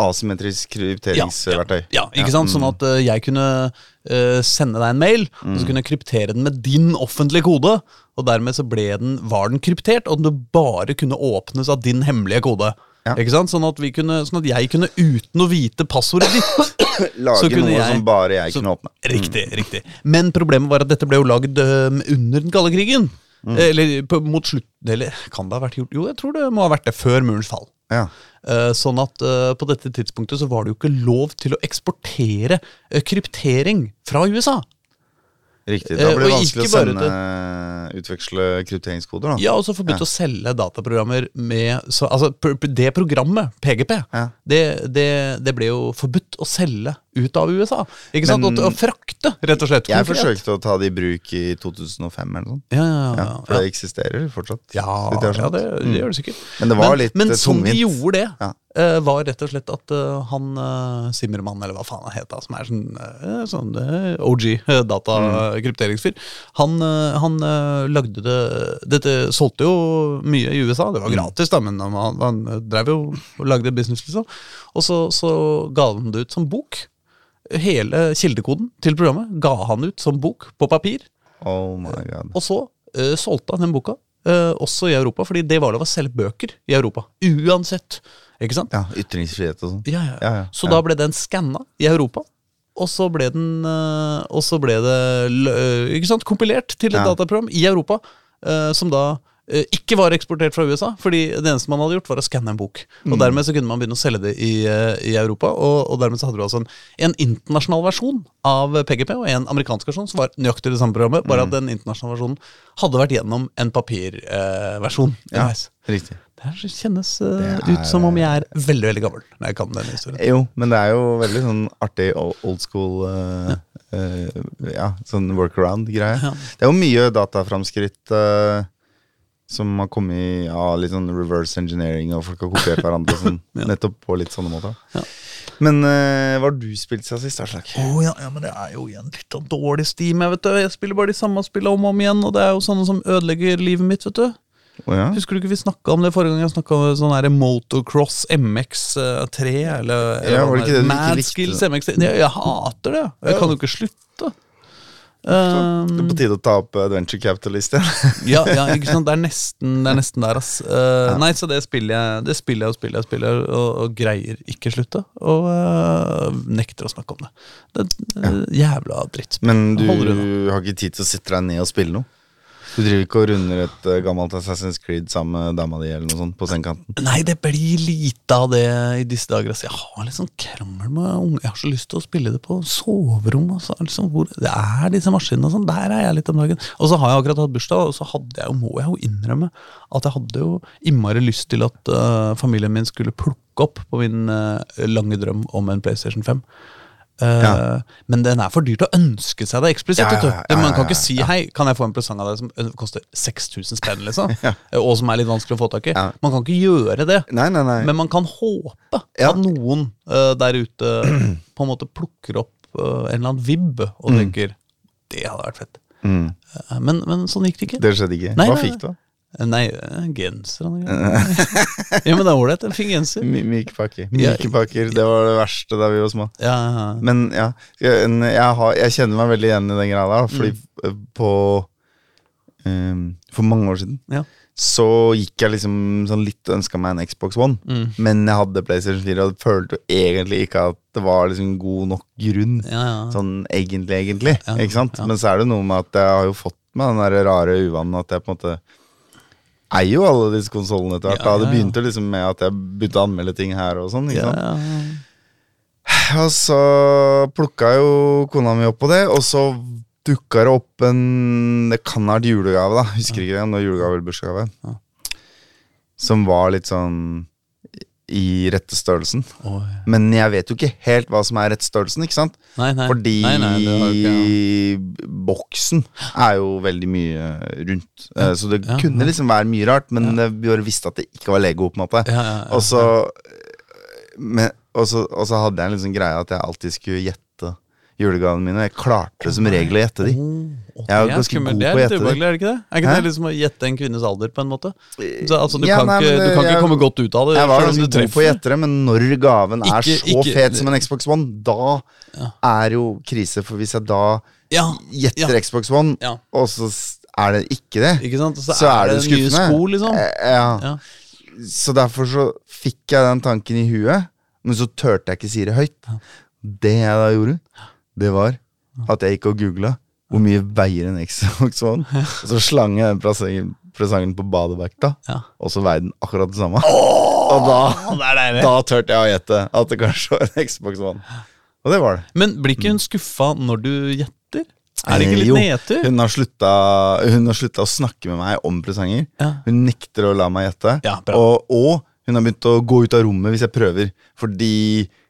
Speaker 2: asymmetrisk krypteringsverktøy.
Speaker 1: Ja, ikke sant? Sånn at uh, jeg kunne uh, sende deg en mail, og
Speaker 2: Mm.
Speaker 1: så kunne jeg kryptere den med din offentlige kode. Og dermed så ble den, var den kryptert, og den bare kunne åpnes av din hemmelige kode.
Speaker 2: Ja.
Speaker 1: Ikke sant? Sånn at, vi kunne, sånn at jeg kunne, uten å vite passordet ditt
Speaker 2: Lage
Speaker 1: så kunne
Speaker 2: noe
Speaker 1: jeg-
Speaker 2: som bare jeg
Speaker 1: så-
Speaker 2: kunne åpne.
Speaker 1: Riktig, riktig. Men problemet var at dette ble jo lagd øhm, under den kalde krigen.
Speaker 2: Mm.
Speaker 1: Eller på, mot slutten Eller kan det ha vært gjort? Jo, jeg tror det må ha vært det før murens fall.
Speaker 2: Ja.
Speaker 1: Uh, sånn at uh, på dette tidspunktet så var det jo ikke lov til å eksportere uh, kryptering fra USA.
Speaker 2: Riktig. Da
Speaker 1: Eh,
Speaker 2: blir det vanskelig å
Speaker 1: sende,
Speaker 2: sende utveksle krypteringskoder, da.
Speaker 1: Ja, og så forbudt å selge dataprogrammer med så, Altså, det programmet, PGP,
Speaker 2: Ja.
Speaker 1: det, det, det ble jo forbudt å selge ut av USA. Ikke sant?
Speaker 2: Men-
Speaker 1: Og, å frakte, rett og slett.
Speaker 2: Jeg
Speaker 1: konkret.
Speaker 2: forsøkte å ta det i bruk i 2005 eller noe sånt.
Speaker 1: Ja, ja,
Speaker 2: Ja,
Speaker 1: ja.
Speaker 2: for det eksisterer fortsatt.
Speaker 1: Ja, ja det, det gjør det sikkert.
Speaker 2: Men det var litt,
Speaker 1: men
Speaker 2: eh,
Speaker 1: som de gjorde det,
Speaker 2: Ja.
Speaker 1: Var rett og slett at eh, han Simmermann, eller hva faen han het, som er sånn, eh, sånn eh, OG, datakrypteringsfyr, han, eh, han eh, lagde det Dette solgte jo mye i USA, det var gratis, da, men han, han drev jo og lagde business, liksom. Og så, så ga han det ut som bok. Hele kildekoden til programmet ga han ut som bok på papir.
Speaker 2: Oh my god.
Speaker 1: Og så uh, solgte han den boka, uh, også i Europa, fordi det var lov å selge bøker i Europa. Uansett. Ikke sant?
Speaker 2: Ja, Ytringsfrihet og sånn.
Speaker 1: Ja, ja.
Speaker 2: Ja, ja,
Speaker 1: Så da ble den skanna i Europa. Og så ble den eh, Og så ble det eh, ikke sant, kompilert til et dataprogram i Europa, eh, som da eh, ikke var eksportert fra USA, fordi det eneste man hadde gjort, var å skanne en bok.
Speaker 2: Mm.
Speaker 1: Og Dermed så kunne man begynne å selge det i, eh, i Europa, og, og dermed så hadde du altså en, en internasjonal versjon av PGP og en amerikansk versjon som var nøyaktig det samme programmet, bare
Speaker 2: Mm.
Speaker 1: at den internasjonale versjonen hadde vært gjennom en papirversjon.
Speaker 2: Ja, riktig.
Speaker 1: Det her kjennes uh,
Speaker 2: Det er-
Speaker 1: ut som om jeg er veldig veldig gammel når jeg kan denne historien.
Speaker 2: Jo, men det er jo veldig sånn artig old school uh, ja. Uh, Ja, sånn workaround-greie.
Speaker 1: Ja.
Speaker 2: Det er jo mye dataframskritt eh, Som har kommet av litt sånn reverse engineering, og folk har kopiert hverandre. Sånn, Nettopp på litt sånne måter.
Speaker 1: Ja.
Speaker 2: Men uh, hva har du spilt siden sist, Aslak?
Speaker 1: Å ja, ja, men det er jo igjen litt av dårlig steam. Jeg vet du. Jeg spiller bare de samme spillene om og om igjen, og det er jo sånne som ødelegger livet mitt. vet du
Speaker 2: Å ja?
Speaker 1: Husker du ikke vi snakka om det forrige gang jeg snakka om sånn her Motocross MX3? Eller, eller
Speaker 2: Ja, var det ikke det du ikke likte?
Speaker 1: MX3? Jeg, jeg hater det. Jeg
Speaker 2: Ja.
Speaker 1: kan jo ikke slutte.
Speaker 2: Det er
Speaker 1: Um,
Speaker 2: på tide å ta opp Adventure Capitalist igjen.
Speaker 1: ja, ja, ikke sant. Det er nesten, det er nesten der, ass. Uh, Nei, så det spiller jeg Det spiller jeg og spiller jeg spiller og, og greier ikke slutte. Og uh, nekter å snakke om det. Det er jævla drittspill.
Speaker 2: Men du har ikke tid til å sitte deg ned og spille noe? Du driver ikke og runder et eh, gammelt Assassin's Creed sammen med dama di eller noe sånt på sengekanten?
Speaker 1: Nei, det blir lite av det i disse dager. Altså. Jeg har litt sånn krangel med unge. Jeg har så lyst til å spille det på soverommet. Altså. Liksom, hvor det er disse maskinene og sånn. Der er jeg litt om dagen. Og så har jeg akkurat hatt bursdag, og så hadde jeg må jeg jo innrømme at jeg hadde jo innmari lyst til at uh, familien min skulle plukke opp på min uh, lange drøm om en PlayStation 5. Eh,
Speaker 2: Ja.
Speaker 1: Men den er for dyrt å ønske seg det eksplisitt.
Speaker 2: Ja, ja,
Speaker 1: Man kan ikke si 'hei, kan jeg få en presang av deg som koster 6000 spenn', liksom? Og som er litt vanskelig å få tak i. Man kan ikke gjøre det.
Speaker 2: Nei, nei, nei.
Speaker 1: Men man kan håpe at noen uh, der ute på en måte plukker opp uh, en eller annen vib og tenker det hadde vært fett.
Speaker 2: Mm.
Speaker 1: Uh, men, men sånn gikk det ikke.
Speaker 2: Det skjedde ikke. Hva fikk du? da?
Speaker 1: Eh, Nei, eh, genser. Ja, men det er ålreit. En fin genser.
Speaker 2: Mykepakker. myke pakker. Myke pakker, Det var det verste da vi var små.
Speaker 1: Ja, ja.
Speaker 2: Men ja, jeg, jeg, har, jeg kjenner meg veldig igjen i den greia der. Fordi
Speaker 1: Mm.
Speaker 2: eh, på um, For mange år siden
Speaker 1: ja.
Speaker 2: så gikk jeg liksom sånn litt og ønska meg en Xbox One.
Speaker 1: Mm.
Speaker 2: Men jeg hadde PlayStation 4 og følte jo egentlig ikke at det var liksom god nok grunn.
Speaker 1: ja, ja.
Speaker 2: Sånn egentlig, egentlig. Ikke sant? Men så er det noe med at jeg har jo fått meg den der rare uvanen at jeg på en måte eier jo alle disse konsollene etter hvert.
Speaker 1: Ja,
Speaker 2: ja, Det
Speaker 1: ja, Det
Speaker 2: begynte liksom med at jeg begynte å anmelde ting her og sånn. ikke
Speaker 1: ja,
Speaker 2: sant? Og så plukka jo kona mi opp på det, og så dukka det opp en Det kan ha vært julegave, da. Husker ikke om det var julegave eller bursdagsgave.
Speaker 1: Ja.
Speaker 2: Som var litt sånn i rette størrelsen.
Speaker 1: Oi.
Speaker 2: Men jeg vet jo ikke helt hva som er rette størrelsen, ikke sant?
Speaker 1: Nei, nei.
Speaker 2: Fordi
Speaker 1: nei, ikke,
Speaker 2: boksen er jo veldig mye rundt. Ja, Så det
Speaker 1: Ja,
Speaker 2: kunne
Speaker 1: ja.
Speaker 2: liksom være mye rart, men eh, vi bare visste at det ikke var Lego. på en måte
Speaker 1: ja, ja, ja.
Speaker 2: Og så hadde jeg en liksom greie at jeg alltid skulle gjette julegavene mine. Jeg klarte som regel å gjette de.
Speaker 1: Oh,
Speaker 2: Jeg er ganske god på å gjette det.
Speaker 1: ubehagelig, er ikke det? Er ikke det liksom å gjette en kvinnes alder, på en måte? Så, altså, du
Speaker 2: Ja,
Speaker 1: kan,
Speaker 2: nei,
Speaker 1: ikke, du kan
Speaker 2: jeg, ikke
Speaker 1: komme godt ut av det.
Speaker 2: Jeg var ganske god på å gjette det, men når gaven er
Speaker 1: Ikke-
Speaker 2: så
Speaker 1: ikke-
Speaker 2: fet som en Xbox One, da
Speaker 1: Ja.
Speaker 2: er jo krise. For hvis jeg da
Speaker 1: Ja,
Speaker 2: gjetter. Xbox One,
Speaker 1: Ja.
Speaker 2: og så er det ikke det,
Speaker 1: ikke sant? Så,
Speaker 2: så er det
Speaker 1: det
Speaker 2: skuffende.
Speaker 1: sko, liksom.
Speaker 2: Eh, Ja.
Speaker 1: Ja.
Speaker 2: Så derfor så fikk jeg den tanken i huet, men så turte jeg ikke si det høyt. Det jeg da gjorde, det var at jeg gikk og googla hvor mye veier en Xbox One, og så slang jeg den presangen, på badevekta,
Speaker 1: Ja.
Speaker 2: og så veide den akkurat det samme. Og da, da turte jeg å gjette at det kanskje var en Xbox One. Og det var det.
Speaker 1: Men blir ikke hun skuffa når du gjetter? Er det ikke
Speaker 2: Eh,
Speaker 1: litt
Speaker 2: jo,
Speaker 1: nedtur?
Speaker 2: Hun har, slutta, hun har slutta å snakke med meg om presanger.
Speaker 1: Ja.
Speaker 2: Hun nekter å la meg gjette.
Speaker 1: Ja,
Speaker 2: og, og hun har begynt å gå ut av rommet hvis jeg prøver. Fordi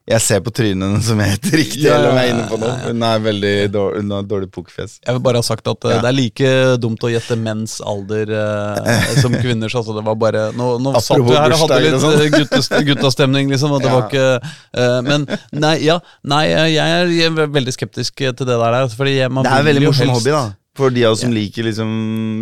Speaker 2: jeg ser på trynet hennes som jeg heter riktig,
Speaker 1: Ja,
Speaker 2: eller om jeg er inne på noe. Hun er veldig dårlig, hun har dårlig pokerfjes.
Speaker 1: Jeg vil bare ha sagt at eh,
Speaker 2: Ja.
Speaker 1: det er like dumt å gjette menns alder eh, som kvinners. Altså, det var bare Nå, nå satt du her og hadde litt
Speaker 2: sånn.
Speaker 1: eh, guttes, guttastemning, liksom, og det
Speaker 2: Ja.
Speaker 1: var ikke eh, Men nei, ja, nei, eh, jeg er, veldig skeptisk til det der. altså, Fordi jeg, man
Speaker 2: Det er en veldig morsom hobby, da. For de av oss som liker liksom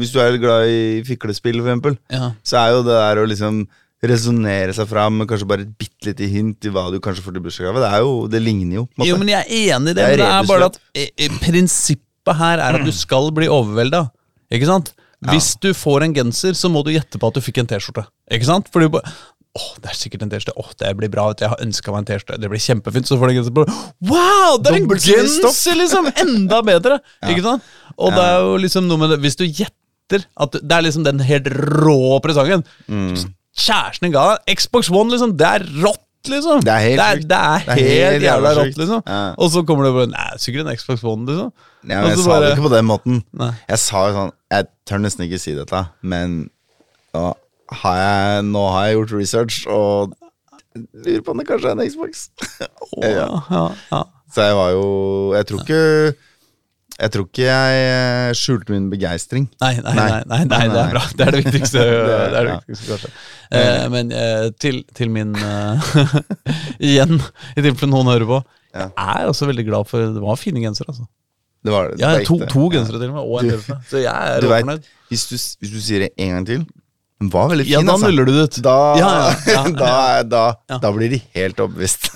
Speaker 2: Hvis du er glad i fiklespill, for eksempel, så er jo det der å liksom resonnere seg fram med kanskje bare et bitte lite hint i hva du kanskje får til bursdagsgave. Det er jo, det ligner jo.
Speaker 1: Jo, men jeg er enig i det.
Speaker 2: Det
Speaker 1: men det er bare at eh, eh, prinsippet her er at du skal bli overvelda. Ikke sant? Hvis du får en genser, så må du gjette på at du fikk en T-skjorte. Ikke sant? Fordi bare Åh, det er sikkert en T-skjorte. Åh, det blir bra. du. Jeg har ønska meg en T-skjorte. Det blir kjempefint. Så får du en genser på Wow, det er en genser, liksom! Enda bedre. Ikke sant? Og det er jo liksom noe med det Hvis du gjetter at Det er liksom den helt rå presangen.
Speaker 2: Mm.
Speaker 1: Kjæresten din ga deg Xbox One, liksom. Det er rått, liksom.
Speaker 2: Det er helt
Speaker 1: det er, det er
Speaker 2: Det er
Speaker 1: helt,
Speaker 2: helt
Speaker 1: jævla rått, liksom.
Speaker 2: Ja.
Speaker 1: Og så kommer det bare Nei, sikkert en Xbox One, liksom.
Speaker 2: Ja, men jeg
Speaker 1: sa
Speaker 2: sa det ikke på den måten.
Speaker 1: Nei.
Speaker 2: Jeg sa jo sånn Jeg tør nesten ikke si dette, men nå har jeg, nå har jeg gjort research, og lurer på om det kanskje er en Xbox.
Speaker 1: Å, ja, ja, ja.
Speaker 2: Så jeg var jo Jeg tror ikke Jeg tror ikke jeg eh, skjulte min begeistring.
Speaker 1: Nei, nei, nei,
Speaker 2: Nei.
Speaker 1: nei, nei, det er bra. Det er det viktigste, det er det viktigste kanskje. Eh, men eh, til, til min Igjen, i tilfelle noen hører på. Jeg er også veldig glad for Det var fine gensere, altså.
Speaker 2: Det var det.
Speaker 1: Ja, to, to gensere til og med, og en T-skjorte. Så jeg er
Speaker 2: Du vet, hvis du, hvis du sier det en gang til Den var veldig fin,
Speaker 1: Ja, da
Speaker 2: altså.
Speaker 1: nuller du det ut.
Speaker 2: Da,
Speaker 1: Ja, ja, ja,
Speaker 2: da, da, da blir de helt overbevist.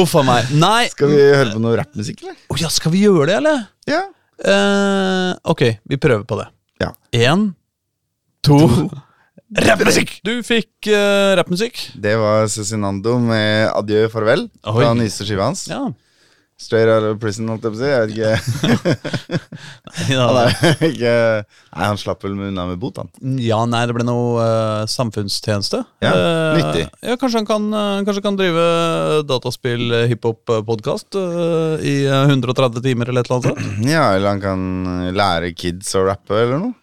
Speaker 1: Uff a meg. Nei!
Speaker 2: Skal vi høre på noe rappmusikk, eller?
Speaker 1: Oh, ja, skal vi gjøre det, eller?
Speaker 2: Ja.
Speaker 1: Uh, ok, vi prøver på det.
Speaker 2: Ja.
Speaker 1: Én, to, Rappmusikk! Du fikk uh, rappmusikk.
Speaker 2: Det var Cezinando med Adjø farvel
Speaker 1: Oi.
Speaker 2: fra nyeste skiva hans.
Speaker 1: Ja.
Speaker 2: Straight out of prison, holdt jeg på å si. Jeg vet ikke. Han
Speaker 1: ja.
Speaker 2: er ikke Nei, han slapp vel unna med bot, han.
Speaker 1: Ja, nei, det ble noe uh, samfunnstjeneste.
Speaker 2: Ja,
Speaker 1: uh,
Speaker 2: nyttig.
Speaker 1: Ja, kanskje han kan, eh, kanskje kan drive dataspill hiphop-podkast i eh, 130 timer eller et eller annet sånt.
Speaker 2: Ja, eller han kan lære kids å rappe, eller noe.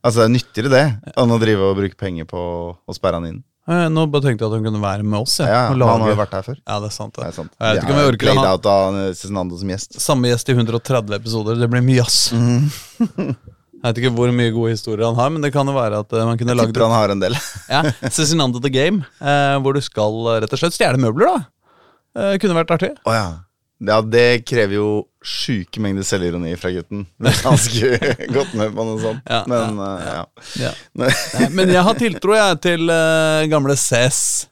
Speaker 2: Altså, det er nyttigere det enn å drive og bruke penger på å sperre han inn.
Speaker 1: Eh, Nå bare tenkte jeg at han kunne være med oss.
Speaker 2: Ja,
Speaker 1: og
Speaker 2: Han har jo vært her før.
Speaker 1: Ja, det er sant.
Speaker 2: Det
Speaker 1: Det.
Speaker 2: er sant.
Speaker 1: Jeg vet ikke om jeg orker han.
Speaker 2: out av Cezinando som gjest.
Speaker 1: Samme gjest i 130 episoder. Det blir mye ass.
Speaker 2: Mm.
Speaker 1: Jeg vet ikke hvor mye gode historier han har, men det kan jo være at eh, man kunne lagd
Speaker 2: han har en del.
Speaker 1: ja, Cezinando the Game, eh, hvor du skal eh, rett og slett stjele møbler, da. Eh, kunne vært artig.
Speaker 2: Oh, ja. Ja. Det krever jo sjuke mengder selvironi fra gutten. Hvis han skulle gått med på noe sånt.
Speaker 1: Ja,
Speaker 2: Men ja.
Speaker 1: Ja.
Speaker 2: Men-
Speaker 1: Nei, men jeg har tiltro jeg til uh, gamle Cess.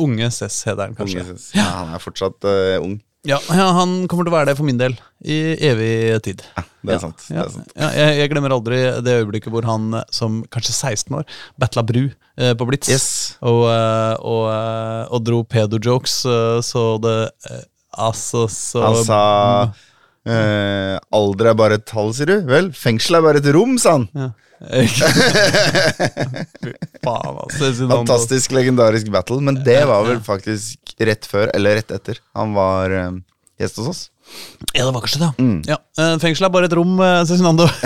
Speaker 1: Unge Cess heter han kanskje.
Speaker 2: Unge. Ja, han er fortsatt uh, ung.
Speaker 1: Ja, ja, Han kommer til å være det for min del. I evig tid.
Speaker 2: Det er
Speaker 1: Ja,
Speaker 2: sant. Det er sant.
Speaker 1: ja, jeg, jeg glemmer aldri det øyeblikket hvor han eh, som kanskje 16 år battla Bru uh, på Blitz.
Speaker 2: Yes.
Speaker 1: Og, eh, og, eh, og dro pedo-jokes, eh, så det eh, Altså, så
Speaker 2: Han sa eh, alder er bare et tall, sier du? Vel, fengsel er bare et rom, sa han.
Speaker 1: ja. Faen, altså.
Speaker 2: Fantastisk legendarisk battle, men det var vel faktisk rett før, eller rett etter, han var eh, gjest hos oss.
Speaker 1: Ja, det var kanskje det.
Speaker 2: Mm.
Speaker 1: Ja, eh, Fengsel er bare et rom, eh, Cezinando.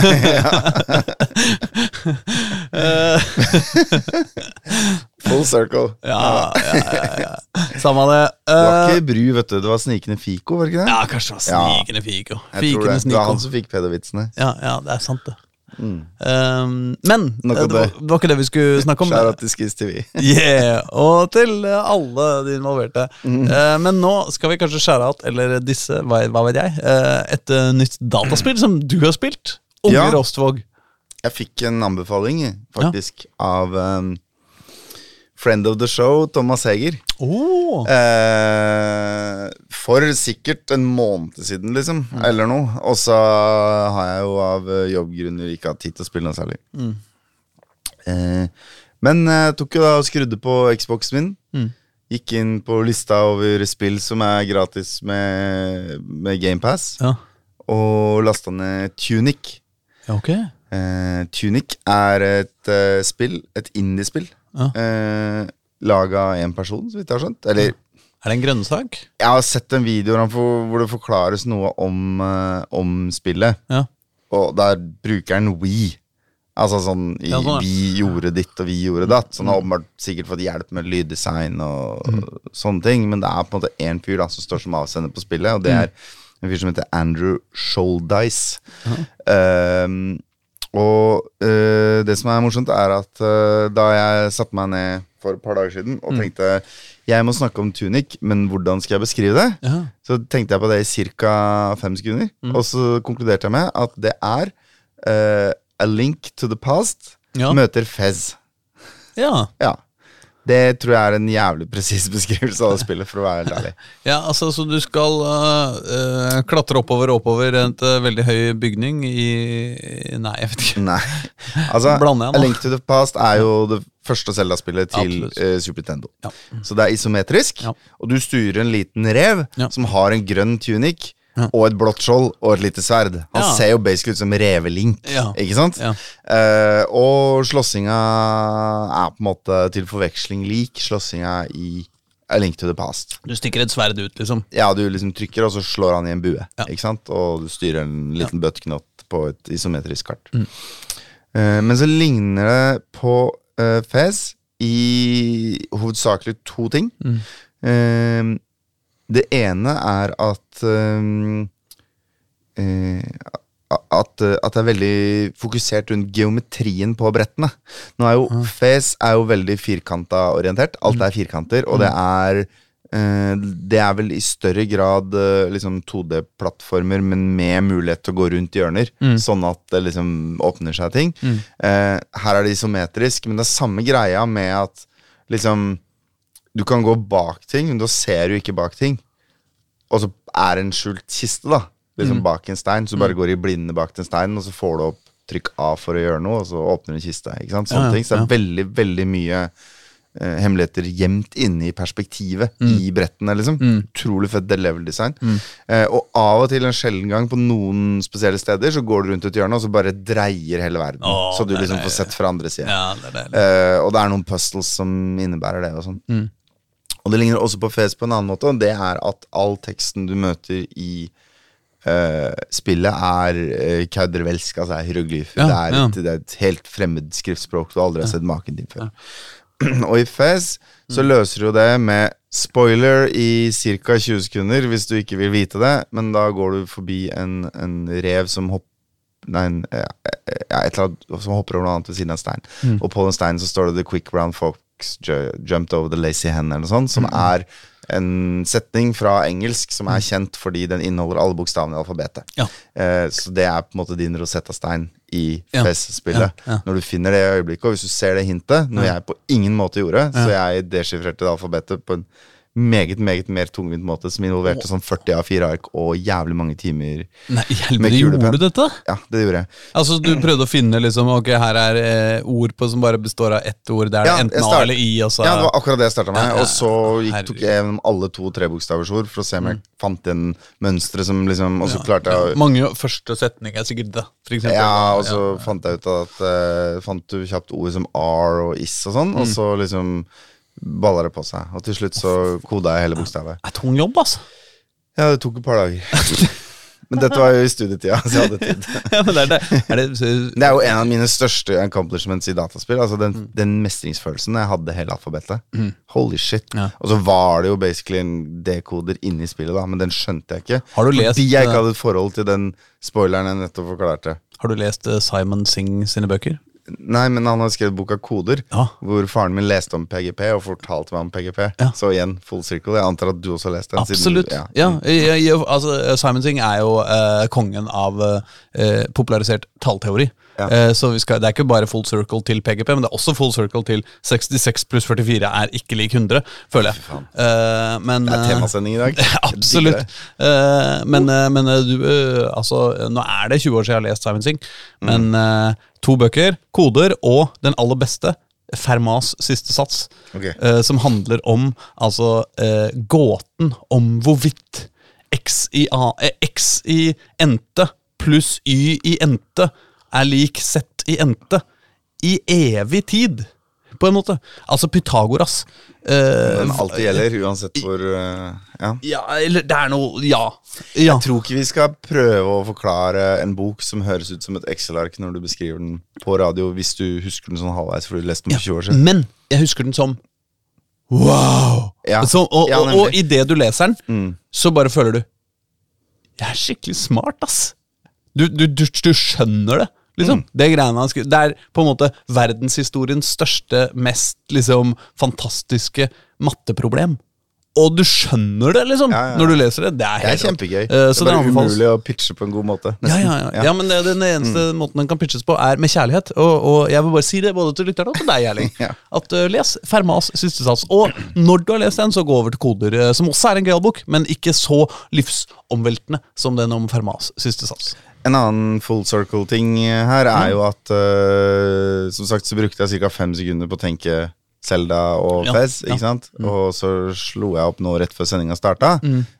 Speaker 2: Full circle.
Speaker 1: ja, ja, ja. Samme det.
Speaker 2: Det var
Speaker 1: Eh,
Speaker 2: ikke Bru, vet du. Det var Snikende Fiko, var det ikke det?
Speaker 1: ja, kanskje det var snikende Fiko.
Speaker 2: Jeg tror det. Det var han som fikk pedovitsene.
Speaker 1: Ja, ja, det er sant, det.
Speaker 2: Mm.
Speaker 1: Um, men eh, det var,
Speaker 2: det.
Speaker 1: var ikke det vi skulle snakke om.
Speaker 2: Out til Skiz TV.
Speaker 1: Yeah, Og til alle de involverte.
Speaker 2: Mm.
Speaker 1: Uh, men nå skal vi kanskje skjære out, eller disse, hva, hva vet jeg, uh, et nytt dataspill som du har spilt. Unge
Speaker 2: Ja.
Speaker 1: Rostvåg.
Speaker 2: Jeg fikk en anbefaling, faktisk, av um, friend of the show, Thomas Heger.
Speaker 1: Oh.
Speaker 2: Eh, for sikkert en måned siden, liksom.
Speaker 1: Mm.
Speaker 2: Eller noe. Og så har jeg jo av eh, jobbgrunner ikke hatt tid til å spille noe særlig.
Speaker 1: Mm.
Speaker 2: Eh, men jeg tok jo da og skrudde på Xboxen min.
Speaker 1: Mm.
Speaker 2: Gikk inn på lista over spill som er gratis med, med GamePass,
Speaker 1: Ja.
Speaker 2: og lasta ned Tunic.
Speaker 1: ja, okay.
Speaker 2: Eh, Tunic er et uh, spill, et indiespill,
Speaker 1: Ja.
Speaker 2: eh, laga av én person, så vidt jeg har skjønt. Eller
Speaker 1: Er det en grønnsak?
Speaker 2: jeg har sett en video hvor han får- hvor det forklares noe om, eh, om spillet,
Speaker 1: Ja.
Speaker 2: og der bruker han We. Altså sånn, i,
Speaker 1: Ja, sånn, ja.
Speaker 2: Vi gjorde ditt, og vi gjorde datt. Så han har åpenbart sikkert fått hjelp med lyddesign og sånne ting, men det er på en måte én fyr da som står som avsender på spillet, og det er en fyr som heter Andrew Shouldice. Um, og eh, det som er morsomt, er at eh, da jeg satte meg ned for et par dager siden og tenkte jeg må snakke om Tunic, men hvordan skal jeg beskrive det?
Speaker 1: Ja.
Speaker 2: Så tenkte jeg på det i ca. fem sekunder, og så konkluderte jeg med at det er eh, A Link to the Past
Speaker 1: Ja.
Speaker 2: møter Fez.
Speaker 1: ja.
Speaker 2: Ja. Det tror jeg er en jævlig presis beskrivelse av det spillet, for å være helt ærlig.
Speaker 1: Ja, altså, så du skal øh, klatre oppover og oppover en uh, veldig høy bygning i Nei, jeg vet ikke.
Speaker 2: Nei. Altså,
Speaker 1: Blander jeg nå?
Speaker 2: A Link to the Past er jo det første Zelda-spillet til eh, Super Nintendo.
Speaker 1: Ja.
Speaker 2: Så det er isometrisk,
Speaker 1: Ja.
Speaker 2: og du styrer en liten rev
Speaker 1: Ja.
Speaker 2: som har en grønn tunic. Og et blått skjold og et lite sverd. Han
Speaker 1: Ja.
Speaker 2: ser jo basically ut som revelink,
Speaker 1: Ja.
Speaker 2: ikke sant?
Speaker 1: Ja.
Speaker 2: Uh, og slåssinga er på en måte til forveksling lik slåssinga i A Link to the Past.
Speaker 1: Du stikker et sverd ut, liksom.
Speaker 2: Ja, du liksom trykker, og så slår han i en bue.
Speaker 1: Ja.
Speaker 2: Ikke sant? Og du styrer en liten bøtteknott på et isometrisk kart. Eh, men så ligner det på uh, Fez i hovedsakelig to ting. Eh, det ene er at eh, eh, at, eh, at det er veldig fokusert rundt geometrien på brettene. Nå er jo Face er jo veldig firkanta orientert. Alt er firkanter, og det er eh, det er vel i større grad liksom 2D-plattformer, men med mulighet til å gå rundt hjørner. Sånn at det liksom åpner seg ting. Mm. her er det isometrisk, men det er samme greia med at liksom Du kan gå bak ting, men da ser du ikke bak ting. Og så er det en skjult kiste, da. Liksom bak en stein. Så du bare går i blinde bak den steinen, og så får du opp trykk A for å gjøre noe, og så åpner en kiste. Ikke sant? Sånne
Speaker 1: Ja, ja,
Speaker 2: ting. Så det er veldig, veldig mye eh, hemmeligheter gjemt inne i perspektivet
Speaker 1: Mm.
Speaker 2: i brettene. liksom Utrolig fett level design. Eh, og av og til, en sjelden gang, på noen spesielle steder, så går du rundt et hjørne, og så bare dreier hele verden.
Speaker 1: Oh,
Speaker 2: så du liksom får sett fra andre siden.
Speaker 1: Ja, det.
Speaker 2: Eh, og det er noen puzzles som innebærer det. Og sånn
Speaker 1: Mm.
Speaker 2: Og det ligner også på Fes på en annen måte, og det er at all teksten du møter i uh, spillet, er uh, kaudervelsk, altså er hieroglyfer.
Speaker 1: Ja,
Speaker 2: det, er
Speaker 1: ja.
Speaker 2: et, det er et helt fremmed skriftspråk du aldri har sett maken til før. og i Fez
Speaker 1: Mm.
Speaker 2: så løser du det med spoiler i ca. 20 sekunder, hvis du ikke vil vite det, men da går du forbi en, en rev som hopper Nei, en, ja, ja, et eller annet som hopper over noe annet ved siden av en stein.
Speaker 1: Mm.
Speaker 2: Og på den steinen så står det 'The quick brown fox ju jumped over the lazy hen', eller noe sånt,
Speaker 1: Mm.
Speaker 2: som er en setning fra engelsk som er kjent fordi den inneholder alle bokstavene i alfabetet.
Speaker 1: Ja.
Speaker 2: Eh, så det er på en måte din Rosetta-stein i
Speaker 1: Ja.
Speaker 2: FES-spillet.
Speaker 1: Ja, ja.
Speaker 2: Når du finner det i øyeblikket, og hvis du ser det hintet, noe jeg på ingen måte gjorde, så jeg deskifrerte det alfabetet på en meget, meget mer tungvint måte som involverte sånn 40 A4-ark og jævlig mange timer.
Speaker 1: Nei, i
Speaker 2: med kulepenn.
Speaker 1: gjorde du dette?
Speaker 2: Ja, det gjorde jeg.
Speaker 1: Altså, Du prøvde å finne liksom, ok, her er eh, ord på som bare består av ett ord. Det er
Speaker 2: Ja,
Speaker 1: enten
Speaker 2: start...
Speaker 1: A eller I. Og så,
Speaker 2: Ja, det var akkurat det jeg starta med.
Speaker 1: Ja, ja,
Speaker 2: Og så gikk, tok jeg gjennom alle to- og trebokstaversord for å se om jeg fant igjen mønstre som liksom Og så klarte jeg å
Speaker 1: Mange første setning er sikkert det. For eksempel.
Speaker 2: Ja, og så fant jeg ut at uh, Fant du kjapt ord som R og is og sånn, og
Speaker 1: Mm.
Speaker 2: så liksom balla det på seg. Og til slutt så koda jeg hele bokstavet.
Speaker 1: Det er tung jobb, altså.
Speaker 2: Ja, det tok et par dager. Men dette var jo i studietida, så jeg hadde tid.
Speaker 1: ja, men det er det. Er det
Speaker 2: Det er jo en av mine største accomplishments i dataspill. Altså den,
Speaker 1: Mm.
Speaker 2: den mestringsfølelsen jeg hadde hele alfabetet. Holy shit.
Speaker 1: Ja.
Speaker 2: Og så var det jo basically en dekoder inni spillet, da, men den skjønte jeg ikke.
Speaker 1: Har du lest,
Speaker 2: Fordi jeg
Speaker 1: eh,
Speaker 2: ikke hadde et forhold til den spoileren jeg nettopp forklarte.
Speaker 1: Har du lest eh, Simon Singh sine bøker?
Speaker 2: Nei, men han har skrevet boka Koder,
Speaker 1: Ja.
Speaker 2: hvor faren min leste om PGP og fortalte meg om PGP.
Speaker 1: Ja.
Speaker 2: Så igjen, full circle. Jeg antar at du også har lest den?
Speaker 1: Absolutt.
Speaker 2: Siden,
Speaker 1: Ja. ja, ja, altså, Simon Singh er jo eh, kongen av eh, popularisert tallteori.
Speaker 2: Ja.
Speaker 1: Eh, så vi skal, Det er ikke bare full circle til PGP, men det er også full circle til 66 pluss 44 er ikke lik 100, føler jeg. Eh, men,
Speaker 2: Det er
Speaker 1: eh,
Speaker 2: temasending i dag.
Speaker 1: Absolutt. Men eh, men du, altså, nå er det 20 år siden jeg har lest Simon Singh, men eh, to bøker, koder, og den aller beste, Fermas siste sats,
Speaker 2: Ok.
Speaker 1: eh, som handler om altså gåten om hvorvidt x i, a, x i ente pluss y i ente er lik sett i ente i evig tid, på en måte. Altså Pythagoras. Eh,
Speaker 2: Den alltid gjelder, uansett hvor eh, Ja.
Speaker 1: ja, eller det er noe Ja. ja.
Speaker 2: Jeg tror ikke vi skal prøve å forklare en bok som høres ut som et Excel-ark når du beskriver den på radio, hvis du husker den sånn halvveis fordi du leste den for 20 år siden.
Speaker 1: Men jeg husker den som wow!
Speaker 2: Ja.
Speaker 1: Så, og,
Speaker 2: Ja,
Speaker 1: og,
Speaker 2: og,
Speaker 1: og idet du leser den,
Speaker 2: Mm.
Speaker 1: så bare føler du Jeg er skikkelig smart, ass. Du, du, du, du skjønner det. Liksom.
Speaker 2: Mm.
Speaker 1: Det greiene han skrev Det er på en måte verdenshistoriens største, mest liksom fantastiske matteproblem. Og du skjønner det, liksom,
Speaker 2: Ja, ja.
Speaker 1: når du leser det. Det er
Speaker 2: Det er kjempegøy.
Speaker 1: Uh,
Speaker 2: det er bare umulig å pitche på en god måte.
Speaker 1: Ja, ja, ja. ja, men det, den eneste måten den kan pitches på, er med kjærlighet. Og, og jeg vil bare si det både til lytterne og til deg, Erling.
Speaker 2: Ja.
Speaker 1: At uh, Les Fermas siste sats. Og når du har lest den, så gå over til Koder, eh, som også er en gøyal bok, men ikke så livsomveltende som den om Fermas siste sats.
Speaker 2: En annen full circle-ting her er jo at uh, Som sagt så brukte jeg ca. fem sekunder på å tenke Selda og
Speaker 1: Ja,
Speaker 2: Fez,
Speaker 1: ja.
Speaker 2: ikke sant? Og så slo jeg opp nå rett før sendinga starta.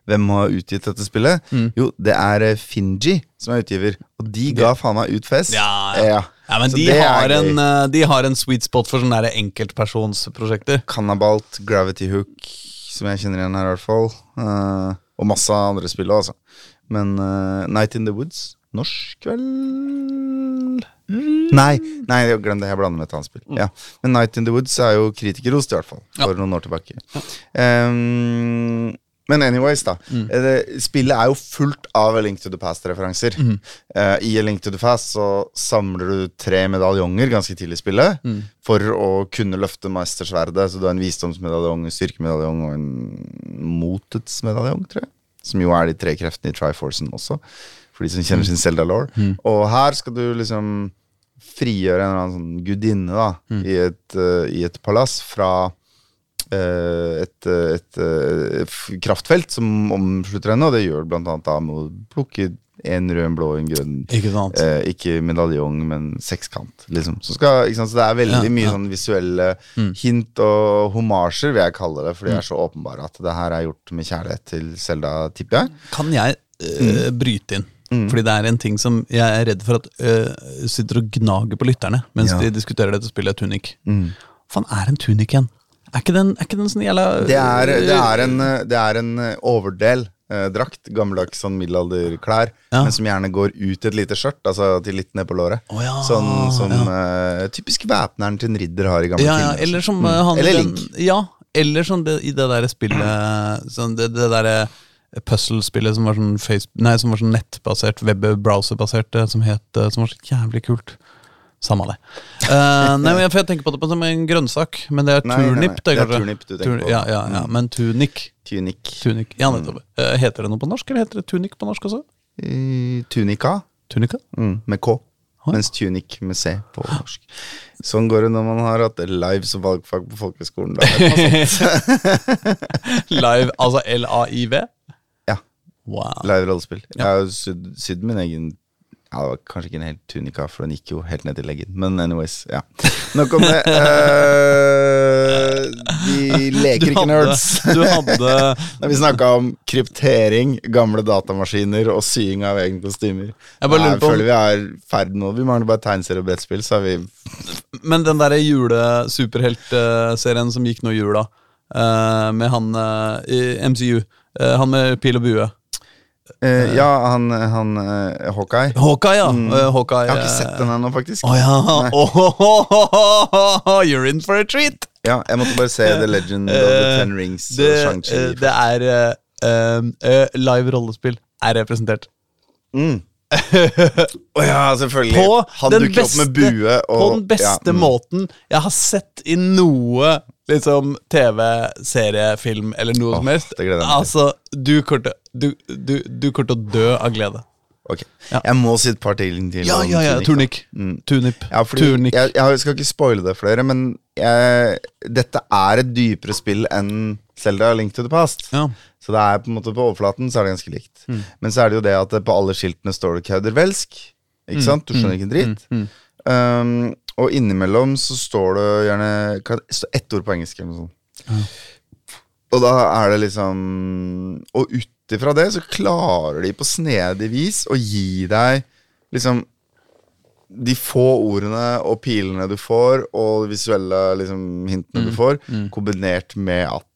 Speaker 2: Hvem har utgitt dette spillet? Jo, det er eh, Finji som er utgiver. Og de ga faen meg ut Fez.
Speaker 1: Ja, ja. Ja, men de har, en, eh, de har en sweet spot for sånne der enkeltpersonsprosjekter.
Speaker 2: Cannabalt, Gravity Hook, som jeg kjenner igjen her i hvert fall. Uh, og masse andre spill òg, altså. Men uh, Night in the Woods Norsk, vel Nei, nei, glem det. Jeg blander med et annet spill. Ja. Men Night in the Woods er jo kritikerrost, i hvert fall. For
Speaker 1: Ja.
Speaker 2: noen år tilbake. Ehm, Men anyways, da. Mm. Det, spillet er jo fullt av A Link to the Past-referanser. Eh, I A Link to the Past så samler du tre medaljonger ganske tidlig i spillet for å kunne løfte mestersverdet. Så du har en visdomsmedaljong, en styrkemedaljong og en motets medaljong, tror jeg. Som jo er de tre kreftene i Triforcen også, for de som kjenner sin Zelda-law. Og her skal du liksom frigjøre en eller annen sånn gudinne da, i, et, uh, i et palass fra uh, et, eh, et, eh, kraftfelt som omslutter henne, og det gjør blant annet da med å plukke en rød, en blå en grønn.
Speaker 1: Ikke?
Speaker 2: Eh, ikke medaljong, men sekskant. Liksom. Så, skal, så det er veldig
Speaker 1: Ja,
Speaker 2: mye
Speaker 1: ja.
Speaker 2: sånn visuelle hint og homasjer, vil jeg kalle det. For
Speaker 1: Mm.
Speaker 2: de er så åpenbare at det her er gjort med kjærlighet til Selda, tipper jeg.
Speaker 1: Kan jeg eh, bryte inn? Fordi det er en ting som jeg er redd for at uh, sitter og gnager på lytterne mens
Speaker 2: Ja.
Speaker 1: de diskuterer dette spillet Tunic. Faen, er en Tunic igjen? Er ikke den, er ikke den sånn jævla
Speaker 2: Det er, det er en, eh, det er en overdel. eh, drakt, gammeldags sånn middelalderklær,
Speaker 1: Ja.
Speaker 2: men som gjerne går ut et lite skjørt, altså til litt ned på låret.
Speaker 1: Oh, ja,
Speaker 2: sånn som
Speaker 1: ja.
Speaker 2: eh, typisk væpneren til en ridder har i gamle
Speaker 1: ja, ja,
Speaker 2: filmer.
Speaker 1: eller som
Speaker 2: Mm.
Speaker 1: han
Speaker 2: Eller
Speaker 1: den,
Speaker 2: Link.
Speaker 1: Ja, eller sånn det, i det der spillet sånn, Det, det derre puzzle-spillet som var sånn Facebook, Nei, som var sånn nettbasert, web-browser-basert, eh, som het eh, Som var så jævlig kult. Samme det. Uh, nei, men jeg, jeg tenker på det som en grønnsak, men det er
Speaker 2: Nei, nei, nei.
Speaker 1: turnip.
Speaker 2: Det er turnip du tenker på.
Speaker 1: Ja, ja, ja, men tunic.
Speaker 2: Tunic.
Speaker 1: Tunic. Ja, nettopp. Uh, heter det noe på norsk, eller heter det tunic på norsk også?
Speaker 2: Uh, Tunica.
Speaker 1: Tunica?
Speaker 2: Mm, med K.
Speaker 1: ja.
Speaker 2: Mens tunic med C på norsk. Sånn går det når man har hatt live som valgfag på folkeskolen. Da.
Speaker 1: Live, altså L-A-I-V?
Speaker 2: Ja.
Speaker 1: Wow.
Speaker 2: Live rollespill. Jeg har sydd, sydd min egen ja, det var Kanskje ikke en hel tunika, for den gikk jo helt ned til leggen. Men anyways, ja. Nok om det. Uh, de leker ikke nerds.
Speaker 1: Du hadde
Speaker 2: Når vi snakka om kryptering, gamle datamaskiner og sying av egne kostymer.
Speaker 1: Jeg bare lurer på
Speaker 2: føler vi er ferdig nå. Vi mangler bare tegneserie og brettspill, så er vi
Speaker 1: Men den derre julesuperheltserien som gikk nå i jula, uh, med han uh, i MCU, eh, han med pil og bue
Speaker 2: Eh, Ja, han, han uh, Hawkeye.
Speaker 1: Hawkeye, ja. Eh, Hawkeye,
Speaker 2: Jeg har ikke sett den ennå, faktisk.
Speaker 1: Å ja. oh, You're in for a treat!
Speaker 2: Ja, jeg måtte bare se The Legend of the Ten Rings.
Speaker 1: Det, det er Live rollespill er representert.
Speaker 2: Mm. Å ja, selvfølgelig.
Speaker 1: På
Speaker 2: Han dukker opp med bue og
Speaker 1: På den beste
Speaker 2: ja, mm.
Speaker 1: måten jeg har sett i noe liksom TV, serie, film eller noe
Speaker 2: oh,
Speaker 1: som helst. Altså, du kommer til du, du, du kommer til å dø av glede.
Speaker 2: Ok,
Speaker 1: Ja.
Speaker 2: Jeg må si et par ting til.
Speaker 1: Ja, ja, ja. Turnik.
Speaker 2: Mm.
Speaker 1: Tunip.
Speaker 2: Ja, fordi
Speaker 1: Turnik.
Speaker 2: jeg, jeg skal ikke spoile det for dere, men jeg, dette er et dypere spill enn Zelda Link to the Past.
Speaker 1: Ja.
Speaker 2: Så det er på en måte på overflaten så er det ganske likt.
Speaker 1: Mm.
Speaker 2: Men så er det jo det at på alle skiltene står det kaudervelsk. Ikke sant? Du skjønner ikke en dritt.
Speaker 1: Mm,
Speaker 2: Um, og innimellom så står det gjerne hva- ett ord på engelsk eller noe sånt. Og da er det liksom Og ut ifra det så klarer de på snedig vis å gi deg liksom de få ordene og pilene du får, og de visuelle liksom, hintene du får, kombinert med at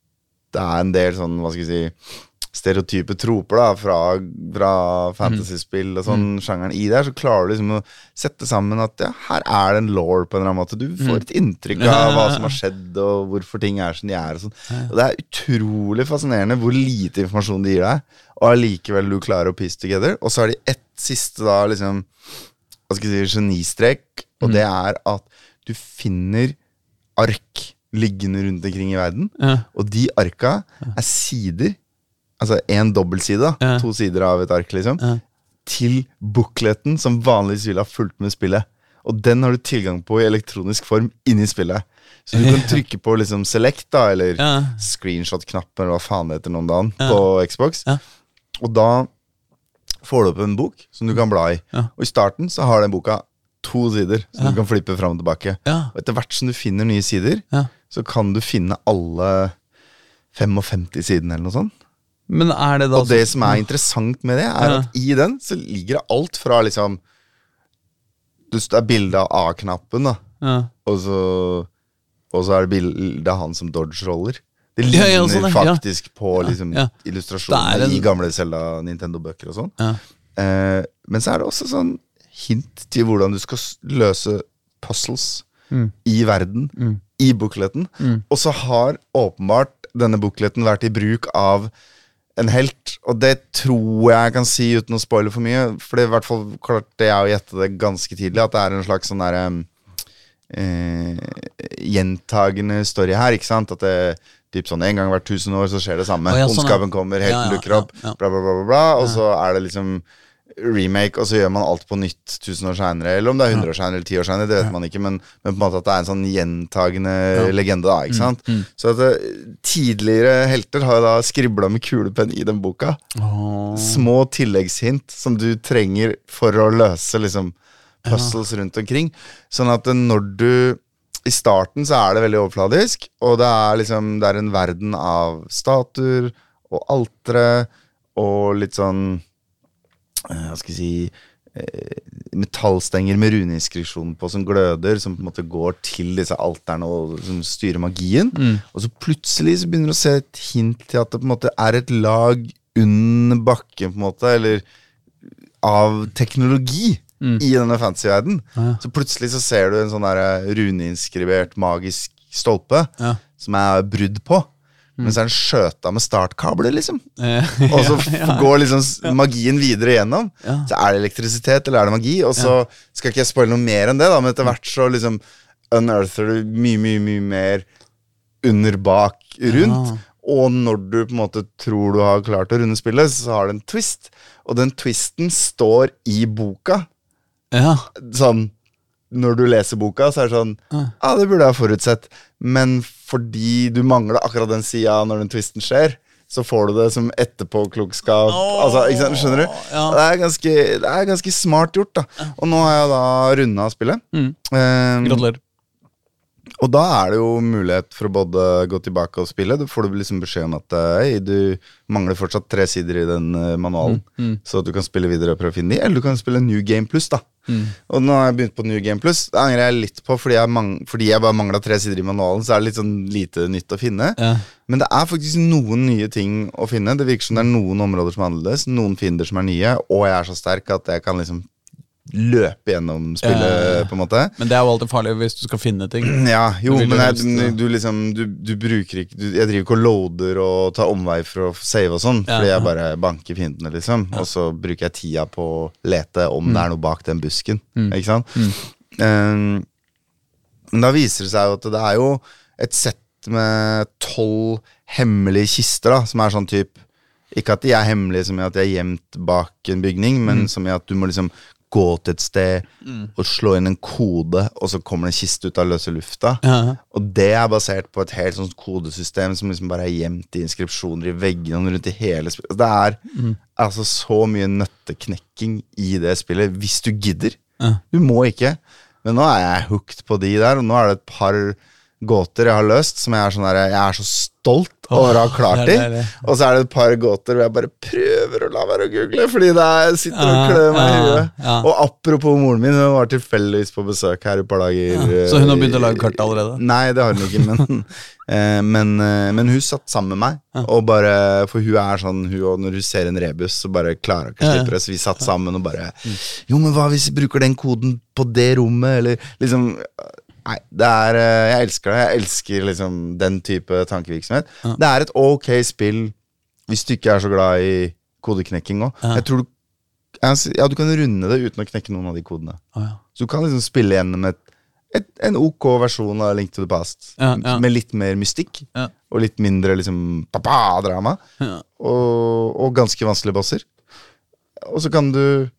Speaker 2: det er en del sånn, hva skal jeg si stereotype troper da, fra, fra fantasyspill og sånn sjangeren i der, så klarer du liksom å sette sammen at ja, her er det en law på en eller annen måte. Du får et inntrykk av hva som har skjedd, og hvorfor ting er som de er. Og sånn. Og det er utrolig fascinerende hvor lite informasjon de gir deg, og allikevel du klarer å piece together. Og så har de ett siste da, liksom hva skal jeg si, genistrek, og det er at du finner ark liggende rundt omkring i verden,
Speaker 1: Ja.
Speaker 2: og de arka er sider, altså en dobbeltside,
Speaker 1: Ja.
Speaker 2: to sider av et ark, liksom,
Speaker 1: Ja.
Speaker 2: til bookleten som vanligvis ville ha fulgt med spillet. Og den har du tilgang på i elektronisk form inni spillet. Så du kan trykke på liksom select, da, eller
Speaker 1: Ja.
Speaker 2: screenshot-knappen, eller hva faen det heter noen dagen, på Xbox. Og da får du opp en bok som du kan bla i. Og i starten så har den boka to sider som du kan flippe fram og tilbake. Og etter hvert som du finner nye sider, så kan du finne alle 55 sidene eller noe sånt.
Speaker 1: Men er det da
Speaker 2: Og det som er interessant med det, er
Speaker 1: Ja.
Speaker 2: at i den så ligger det alt fra liksom Det er bilde av A-knappen, da.
Speaker 1: ja.
Speaker 2: Og så, og så er det bilde av han som dodge-roller. Det ligner
Speaker 1: ja, sånn, ja.
Speaker 2: faktisk på liksom, illustrasjoner
Speaker 1: er en-
Speaker 2: i gamle Zelda Nintendo-bøker og sånn.
Speaker 1: Ja.
Speaker 2: Eh, men så er det også sånn hint til hvordan du skal løse puzzles
Speaker 1: Mm.
Speaker 2: i verden,
Speaker 1: Mm.
Speaker 2: i bookleten.
Speaker 1: Mm.
Speaker 2: Og så har åpenbart denne bookleten vært i bruk av en helt. Og det tror jeg jeg kan si uten å spoile for mye. For det i hvert fall klarte jeg å gjette det ganske tidlig, at det er en slags sånn derre eh, gjentagende story her, ikke sant? At det typ sånn en gang hvert tusen år så skjer det samme.
Speaker 1: Oh, ja, sånn, ja.
Speaker 2: Kommer, helten
Speaker 1: Ja,
Speaker 2: dukker opp, bla, bla, bla, bla, bla. Og så er det liksom remake, og så gjør man alt på nytt tusen år seinere. Eller om det er 100 år seinere eller 10 år seinere, det vet man ikke, men, men på en måte at det er en sånn gjentagende legende, da.
Speaker 1: Mm,
Speaker 2: ikke sant? Så at eh, tidligere helter har da skribla med kulepenn i den boka.
Speaker 1: Oh.
Speaker 2: Små tilleggshint som du trenger for å løse liksom puzzles rundt omkring. Sånn at eh, når du I starten så er det veldig overfladisk, og det er liksom Det er en verden av statuer og altere og litt sånn Hva skal jeg si eh, Metallstenger med runeinskripsjon på som gløder, som på en måte går til disse alterne og som styrer magien. Og så plutselig så begynner du å se et hint til at det på en måte er et lag under bakken, på en måte, eller av teknologi i denne fantasy-verden.
Speaker 1: Ja.
Speaker 2: Så plutselig så ser du en sånn der runeinskribert magisk stolpe
Speaker 1: Ja.
Speaker 2: som er brudd på. Men så er den skjøta med startkabler, liksom.
Speaker 1: Eh,
Speaker 2: Og så går liksom magien videre igjennom.
Speaker 1: Ja.
Speaker 2: Så er det elektrisitet, eller er det magi? Og så skal ikke jeg spoile noe mer enn det, da, men etter hvert så liksom unearther du mye, mye, mye mer under, bak, rundt. Og når du på en måte tror du har klart å runde spillet, så har det en twist. Og den twisten står i boka.
Speaker 1: ja.
Speaker 2: Sånn når du leser boka, så er det sånn
Speaker 1: Ja.
Speaker 2: ah, det burde jeg ha forutsett. Men fordi du mangler akkurat den sida når den twisten skjer, så får du det som etterpåklokskap.
Speaker 1: Oh,
Speaker 2: altså, ikke sant, skjønner du?
Speaker 1: ja.
Speaker 2: Det, er ganske, det er ganske smart gjort, da. Og nå har jeg da runda spillet.
Speaker 1: Mm.
Speaker 2: Um,
Speaker 1: Gratulerer.
Speaker 2: Og da er det jo mulighet for å både gå tilbake og spille. Da får du liksom beskjed om at hey, du mangler fortsatt tre sider i den eh, manualen,
Speaker 1: Mm,
Speaker 2: så at du kan spille videre og prøve å finne de. Eller du kan spille New Game Plus, da.
Speaker 1: mm.
Speaker 2: Og nå har jeg begynt på New Game Plus. Det angrer jeg litt på, fordi jeg, fordi jeg bare mangla tre sider i manualen. Så er det litt sånn lite nytt å finne.
Speaker 1: Ja.
Speaker 2: Men det er faktisk noen nye ting å finne. Det virker som det er noen områder som er annerledes, noen fiender som er nye, og jeg er så sterk at jeg kan liksom løpe gjennom spillet,
Speaker 1: Ja, ja, ja.
Speaker 2: på en måte.
Speaker 1: Men det er jo alltid farlig hvis du skal finne ting.
Speaker 2: Ja, jo, men jeg,
Speaker 1: du,
Speaker 2: du, liksom du, du bruker ikke Jeg driver ikke og loader og tar omvei for å save og sånn,
Speaker 1: Ja,
Speaker 2: fordi
Speaker 1: ja.
Speaker 2: jeg bare banker fiendene, liksom. Og så bruker jeg tida på å lete om det er noe bak den busken.
Speaker 1: Mm.
Speaker 2: Ikke sant? Um, men da viser det seg jo at det er jo et sett med tolv hemmelige kister, da, som er sånn type Ikke at de er hemmelige som i at de er gjemt bak en bygning, men som i at du må liksom gå til et sted og slå inn en kode, og så kommer det en kiste ut av løse lufta.
Speaker 1: Ja.
Speaker 2: Og det er basert på et helt sånt kodesystem som liksom bare er gjemt i inskripsjoner i veggene rundt i hele spillet. Det er altså så mye nøtteknekking i det spillet, hvis du gidder.
Speaker 1: Ja.
Speaker 2: Du må ikke. Men nå er jeg hooked på de der, og nå er det et par gåter jeg har løst som jeg er sånn der, jeg er så stolt over å ha klart
Speaker 1: det
Speaker 2: de. Og så er det et par gåter hvor jeg bare prøver å la være å google, fordi det er, sitter og klør meg i huet. Og apropos moren min, hun var tilfeldigvis på besøk her et par dager.
Speaker 1: Så hun har
Speaker 2: eh,
Speaker 1: begynt å lage kart allerede?
Speaker 2: Nei, det har hun ikke, men, eh, men, eh, men hun satt sammen med meg. Og bare, For hun er sånn hun, og Når hun ser en rebus, så bare klarer hun ikke å
Speaker 1: Ja, ja.
Speaker 2: slippe det. Så vi satt sammen og bare Jo, men hva hvis vi bruker den koden på det rommet, eller liksom Nei, det er eh, Jeg elsker det. Jeg elsker liksom den type tankevirksomhet. Det er et ok spill hvis du ikke er så glad i kodeknekking òg.
Speaker 1: Ja.
Speaker 2: Jeg tror du Ja, du kan runde det uten å knekke noen av de kodene.
Speaker 1: Å, ja.
Speaker 2: Så du kan liksom spille gjennom et, et, en ok versjon av Link to the Past.
Speaker 1: Ja, ja.
Speaker 2: Med litt mer mystikk.
Speaker 1: Ja.
Speaker 2: Og litt mindre liksom papa-drama.
Speaker 1: Ja.
Speaker 2: Og, og ganske vanskelige bosser. Og så kan du,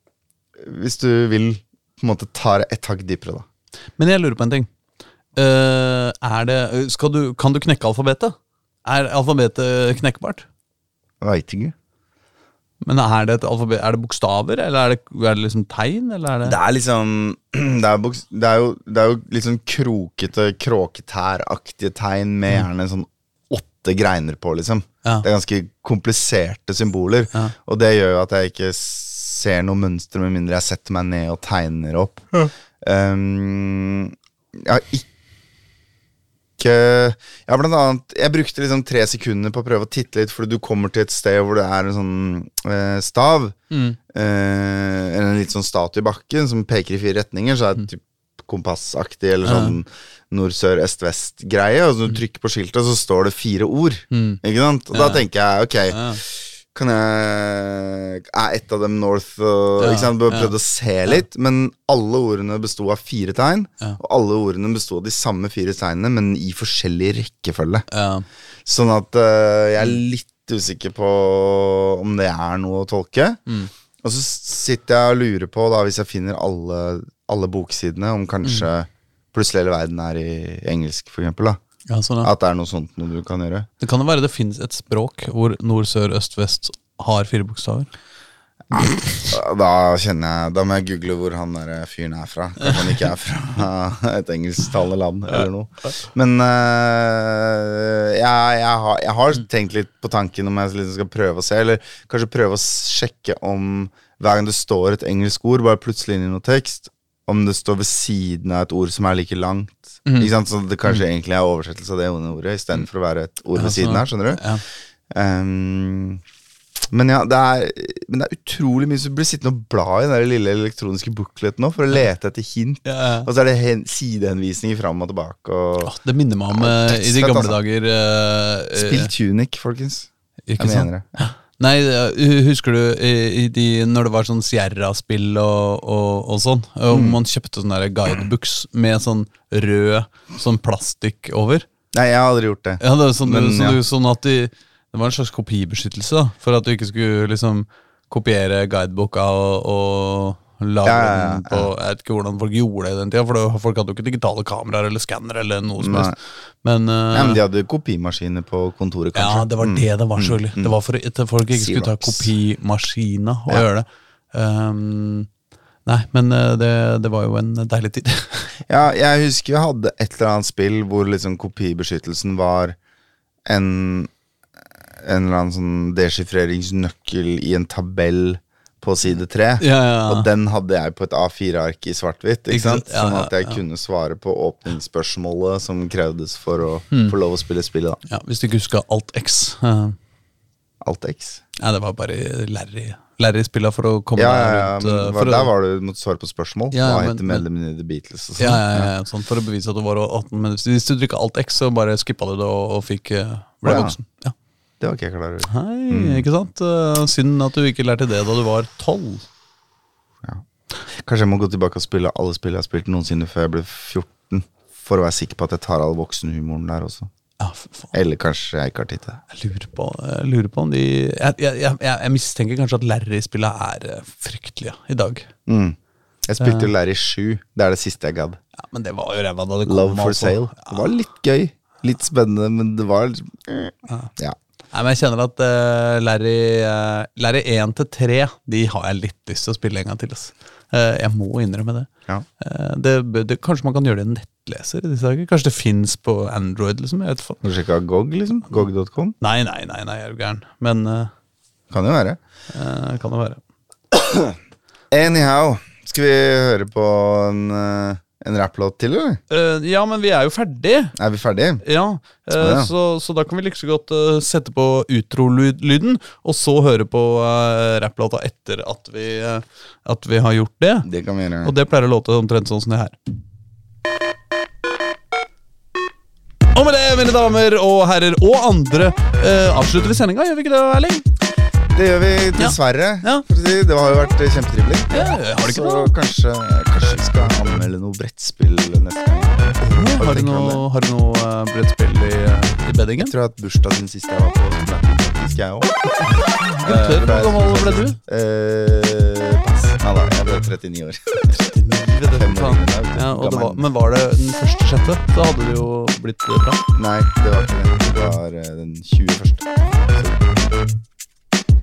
Speaker 2: hvis du vil, på en måte ta det et hakk dypere, da.
Speaker 1: Men jeg lurer på en ting. Eh, er det, skal du, kan du knekke alfabetet? Er alfabetet knekkbart?
Speaker 2: Veit ikke.
Speaker 1: Men er det, et alfabet, er det bokstaver, eller er det, er det liksom tegn? Eller er det,
Speaker 2: Det er liksom Det er, boks- det er, jo, det er jo litt sånn krokete, kråketæraktige tegn med gjerne sånn åtte greiner på, liksom.
Speaker 1: Ja.
Speaker 2: Det er ganske kompliserte symboler.
Speaker 1: Ja.
Speaker 2: Og det gjør jo at jeg ikke ser noe mønster, med mindre jeg setter meg ned og tegner opp. Um, jeg har ikke Har blant annet Jeg brukte liksom tre sekunder på å prøve å titte litt, fordi du kommer til et sted hvor det er en sånn eh, stav.
Speaker 1: Mm.
Speaker 2: Eh, eller en litt sånn statue i bakken som peker i fire retninger. Så er det typ kompassaktig eller sånn nord-sør-øst-vest-greie. Og så du trykker på skiltet, så står det fire ord.
Speaker 1: Mm.
Speaker 2: Ikke sant? Og da tenker jeg ok,
Speaker 1: Ja.
Speaker 2: Kan jeg Er ett av dem North og
Speaker 1: Ja,
Speaker 2: ikke sant? Bare
Speaker 1: ja.
Speaker 2: å se litt, men alle ordene besto av fire tegn.
Speaker 1: Ja.
Speaker 2: Og alle ordene besto av de samme fire tegnene, men i forskjellig rekkefølge.
Speaker 1: Ja.
Speaker 2: Sånn at uh, jeg er litt usikker på om det er noe å tolke.
Speaker 1: Mm.
Speaker 2: Og så sitter jeg og lurer på, da hvis jeg finner alle, alle boksidene, om kanskje
Speaker 1: Mm.
Speaker 2: plutselig hele verden er i engelsk, for eksempel. Da.
Speaker 1: Ja, sånn, ja.
Speaker 2: At det er noe sånt noe du kan gjøre.
Speaker 1: Det kan jo være det finnes et språk hvor nord, sør, øst, vest har fire bokstaver.
Speaker 2: Da kjenner jeg Da må jeg google hvor han der fyren er fra. Kanskje han ikke er fra et engelsktalende land eller noe. Men uh, jeg, jeg, har, jeg har tenkt litt på tanken om jeg liksom skal prøve å se, eller kanskje prøve å sjekke om hver gang det står et engelsk ord, bare plutselig inn i noe tekst, om det står ved siden av et ord som er like langt. Ikke sant? Så det kanskje egentlig er oversettelse av det ordet istedenfor å være et ord ved siden her. Skjønner du?
Speaker 1: Ja.
Speaker 2: Um, men ja, det er, men det er utrolig mye som blir sittende og bla i den lille elektroniske bookleten nå for å lete etter hint.
Speaker 1: Ja, ja.
Speaker 2: Og så er det hen, sidehenvisninger fram og tilbake. Og
Speaker 1: Åh, Det minner meg om
Speaker 2: Ja,
Speaker 1: eh, i de gamle
Speaker 2: altså.
Speaker 1: dager eh,
Speaker 2: Spill Tunic, folkens.
Speaker 1: Ikke
Speaker 2: Jeg mener det.
Speaker 1: Nei, eh, husker du i, de, når det var sånn Sierra-spill og, og, og sånn, og
Speaker 2: Mm.
Speaker 1: man kjøpte sånne guidebooks med sånn rød sånn plastikk over?
Speaker 2: Nei, jeg har aldri gjort det.
Speaker 1: Ja, det, sånn,
Speaker 2: Men,
Speaker 1: sånn,
Speaker 2: ja.
Speaker 1: sånn at de, det var en slags kopibeskyttelse, da, for at du ikke skulle liksom kopiere guideboka og, og lage
Speaker 2: Ja, ja,
Speaker 1: på Jeg vet ikke hvordan folk gjorde det i den tida, for det, folk hadde jo ikke digitale kameraer eller skannere eller noe som helst. Men, eh,
Speaker 2: men de hadde kopimaskiner på kontoret, kanskje.
Speaker 1: ja, det var det det var, selvfølgelig. Det var for at folk ikke skulle ta
Speaker 2: kopimaskiner
Speaker 1: kopimaskina og gjøre det. Um, nei, men eh, det, det var jo en deilig tid.
Speaker 2: Ja, jeg husker vi hadde et eller annet spill hvor liksom kopibeskyttelsen var en En eller annen sånn deschiffreringsnøkkel i en tabell på side tre.
Speaker 1: ja, ja,
Speaker 2: Og den hadde jeg på et A4-ark i svart-hvitt. Sånn at jeg kunne svare på åpningsspørsmålet som krevdes for å
Speaker 1: Hmm.
Speaker 2: få lov å spille spillet. da
Speaker 1: ja, hvis du ikke husker Alt X. Uh,
Speaker 2: Alt X.
Speaker 1: ja, det var bare Larry. Larry-spilla for å komme
Speaker 2: Ja, ja,
Speaker 1: rundt.
Speaker 2: men
Speaker 1: eh,
Speaker 2: var,
Speaker 1: å-
Speaker 2: der var du måtte svare på spørsmål.
Speaker 1: Ja,
Speaker 2: Hva heter medlemmene i The Beatles? Og sånt.
Speaker 1: ja, ja, ja, sånn For å bevise at du var 18. Men hvis, du trykka Alt X, så bare skippa du det og, og fikk eh, ble voksen. Ja.
Speaker 2: Det var ikke jeg klar over.
Speaker 1: Hei, ikke sant? Eh, synd at du ikke lærte det da du var 12.
Speaker 2: Kanskje jeg må gå tilbake og spille alle spill jeg har spilt noensinne før jeg ble 14. For å være sikker på at jeg tar all voksenhumoren der også.
Speaker 1: Ja.
Speaker 2: Eller kanskje jeg ikke har tid til det.
Speaker 1: Jeg lurer på, jeg lurer på om de Jeg, jeg, jeg, mistenker kanskje at Larry-spilla er eh, fryktelige i dag.
Speaker 2: Mm. Jeg spilte jo Larry 7. Det er det siste jeg gadd.
Speaker 1: Ja, Men det var jo ræva da det kom.
Speaker 2: Love for
Speaker 1: altså.
Speaker 2: sale. Det var litt gøy. Litt spennende, men det var Ja. Ja.
Speaker 1: Nei, men jeg kjenner at eh, Larry, uh, Larry 1 til 3 De har jeg litt lyst til å spille en gang til. Altså. Uh, jeg må innrømme det.
Speaker 2: ja.
Speaker 1: Eh, det, det. Kanskje man kan gjøre det i en nettleser i disse dager? Kanskje det fins på Android? liksom, jeg vet faen.
Speaker 2: Du sjekke av GOG, liksom? GOG.com?
Speaker 1: Nei, nei, nei, nei, er du gæren. Men eh,
Speaker 2: Kan jo være.
Speaker 1: eh, kan det være.
Speaker 2: Anyhow, skal vi høre på en, eh, en rapplåt til, eller?
Speaker 1: Uh, ja, men vi er jo ferdig.
Speaker 2: Er vi ferdige?
Speaker 1: Ja, eh,
Speaker 2: ja.
Speaker 1: Så, så da kan vi like så godt uh, sette på utro-lyden, og så høre på uh, rapplåta etter at vi, at vi har gjort det.
Speaker 2: Det kan vi gjøre.
Speaker 1: Og det pleier å låte omtrent sånn som det her. Og med det, mine damer og herrer og andre, avslutter vi sendinga, gjør vi ikke det, Erling?
Speaker 2: Det gjør vi dessverre.
Speaker 1: Ja.
Speaker 2: Si. Det har jo vært kjempetrivelig.
Speaker 1: Ja, har du ikke
Speaker 2: Så kanskje, kanskje vi skal anmelde noe brettspill neste gang.
Speaker 1: Har du noe, har du noe eh, brettspill i, eh, i beddingen?
Speaker 2: tror jeg har hatt bursdag siden siste jeg var på Snapchat, faktisk jeg òg.
Speaker 1: Hvor gammel ble du?
Speaker 2: Eh, pass. Nei da, jeg ble 39 år. Fem år yngre enn deg, vet du.
Speaker 1: Ja, og det var, men var det den første sjette? Da hadde det jo blitt bra.
Speaker 2: Nei, det var ikke det. Det var den 21.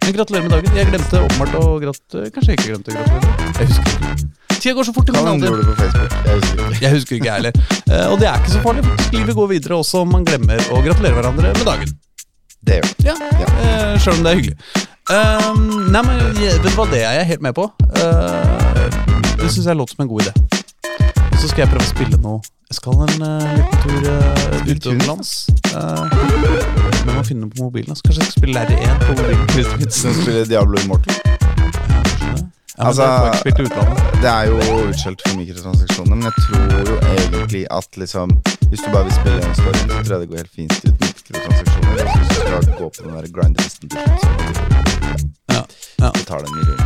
Speaker 1: Men gratulerer med dagen. Jeg glemte åpenbart å gratulere. Kanskje jeg ikke glemte å gratulere. Jeg husker ikke. Tida går så fort i
Speaker 2: Kan
Speaker 1: min
Speaker 2: hende
Speaker 1: alder.
Speaker 2: det på Facebook. Jeg husker ikke.
Speaker 1: Jeg husker ikke, heller. Eh, Og det er ikke så farlig. Livet går videre også om man glemmer å gratulere hverandre med dagen.
Speaker 2: Det gjør det.
Speaker 1: Ja, eh, Sjøl om det er hyggelig. Um, nei, men det Vet du hva, det er jeg helt med på. Uh, det syns jeg låter som en god idé. Så skal jeg prøve å spille noe. Jeg skal en uh, liten tur uh, utenlands. Uh, men må finne noe på mobilen. Altså. Kanskje jeg skal spille R1 på mobilen.
Speaker 2: Spille. Diablo Immortal.
Speaker 1: Ja, kanskje det. Men
Speaker 2: Altså,
Speaker 1: det.
Speaker 2: Det er jo utskjelt for mikrotransaksjoner, men jeg tror jo egentlig at liksom Hvis du bare vil spille en story, så tror jeg det går helt fint uten mikrotransaksjoner. hvis du skal gå på den der grindelisten til slutt,
Speaker 1: Ja, ja,
Speaker 2: betale en million.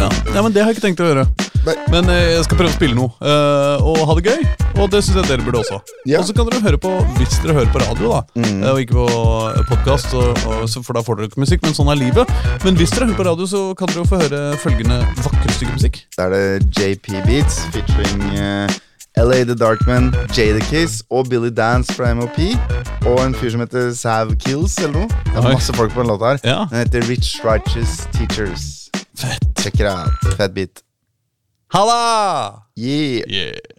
Speaker 1: ja. ja, men det har jeg ikke tenkt å gjøre.
Speaker 2: Nei.
Speaker 1: Men eh, jeg skal prøve å spille noe, eh, og ha det gøy. Og det syns jeg dere burde også.
Speaker 2: Ja.
Speaker 1: Og så kan dere høre på, hvis dere hører på radio, da,
Speaker 2: Mm.
Speaker 1: eh, og ikke på podkast, for da får dere ikke musikk, men sånn er livet. Men hvis dere hører på radio, så kan dere jo få høre følgende vakre stykke musikk.
Speaker 2: Da er det JP Beats featuring eh, LA The Darkman, Jada Kiss og Billy Dance fra MOP. Og en fyr som heter Sav Kills eller noe. Det er masse folk på den låta her.
Speaker 1: Ja.
Speaker 2: Den heter Rich Righteous Teachers.
Speaker 1: Fett.
Speaker 2: Check it out. Fett beat.
Speaker 1: Halla!
Speaker 2: Yeah.
Speaker 1: Yeah.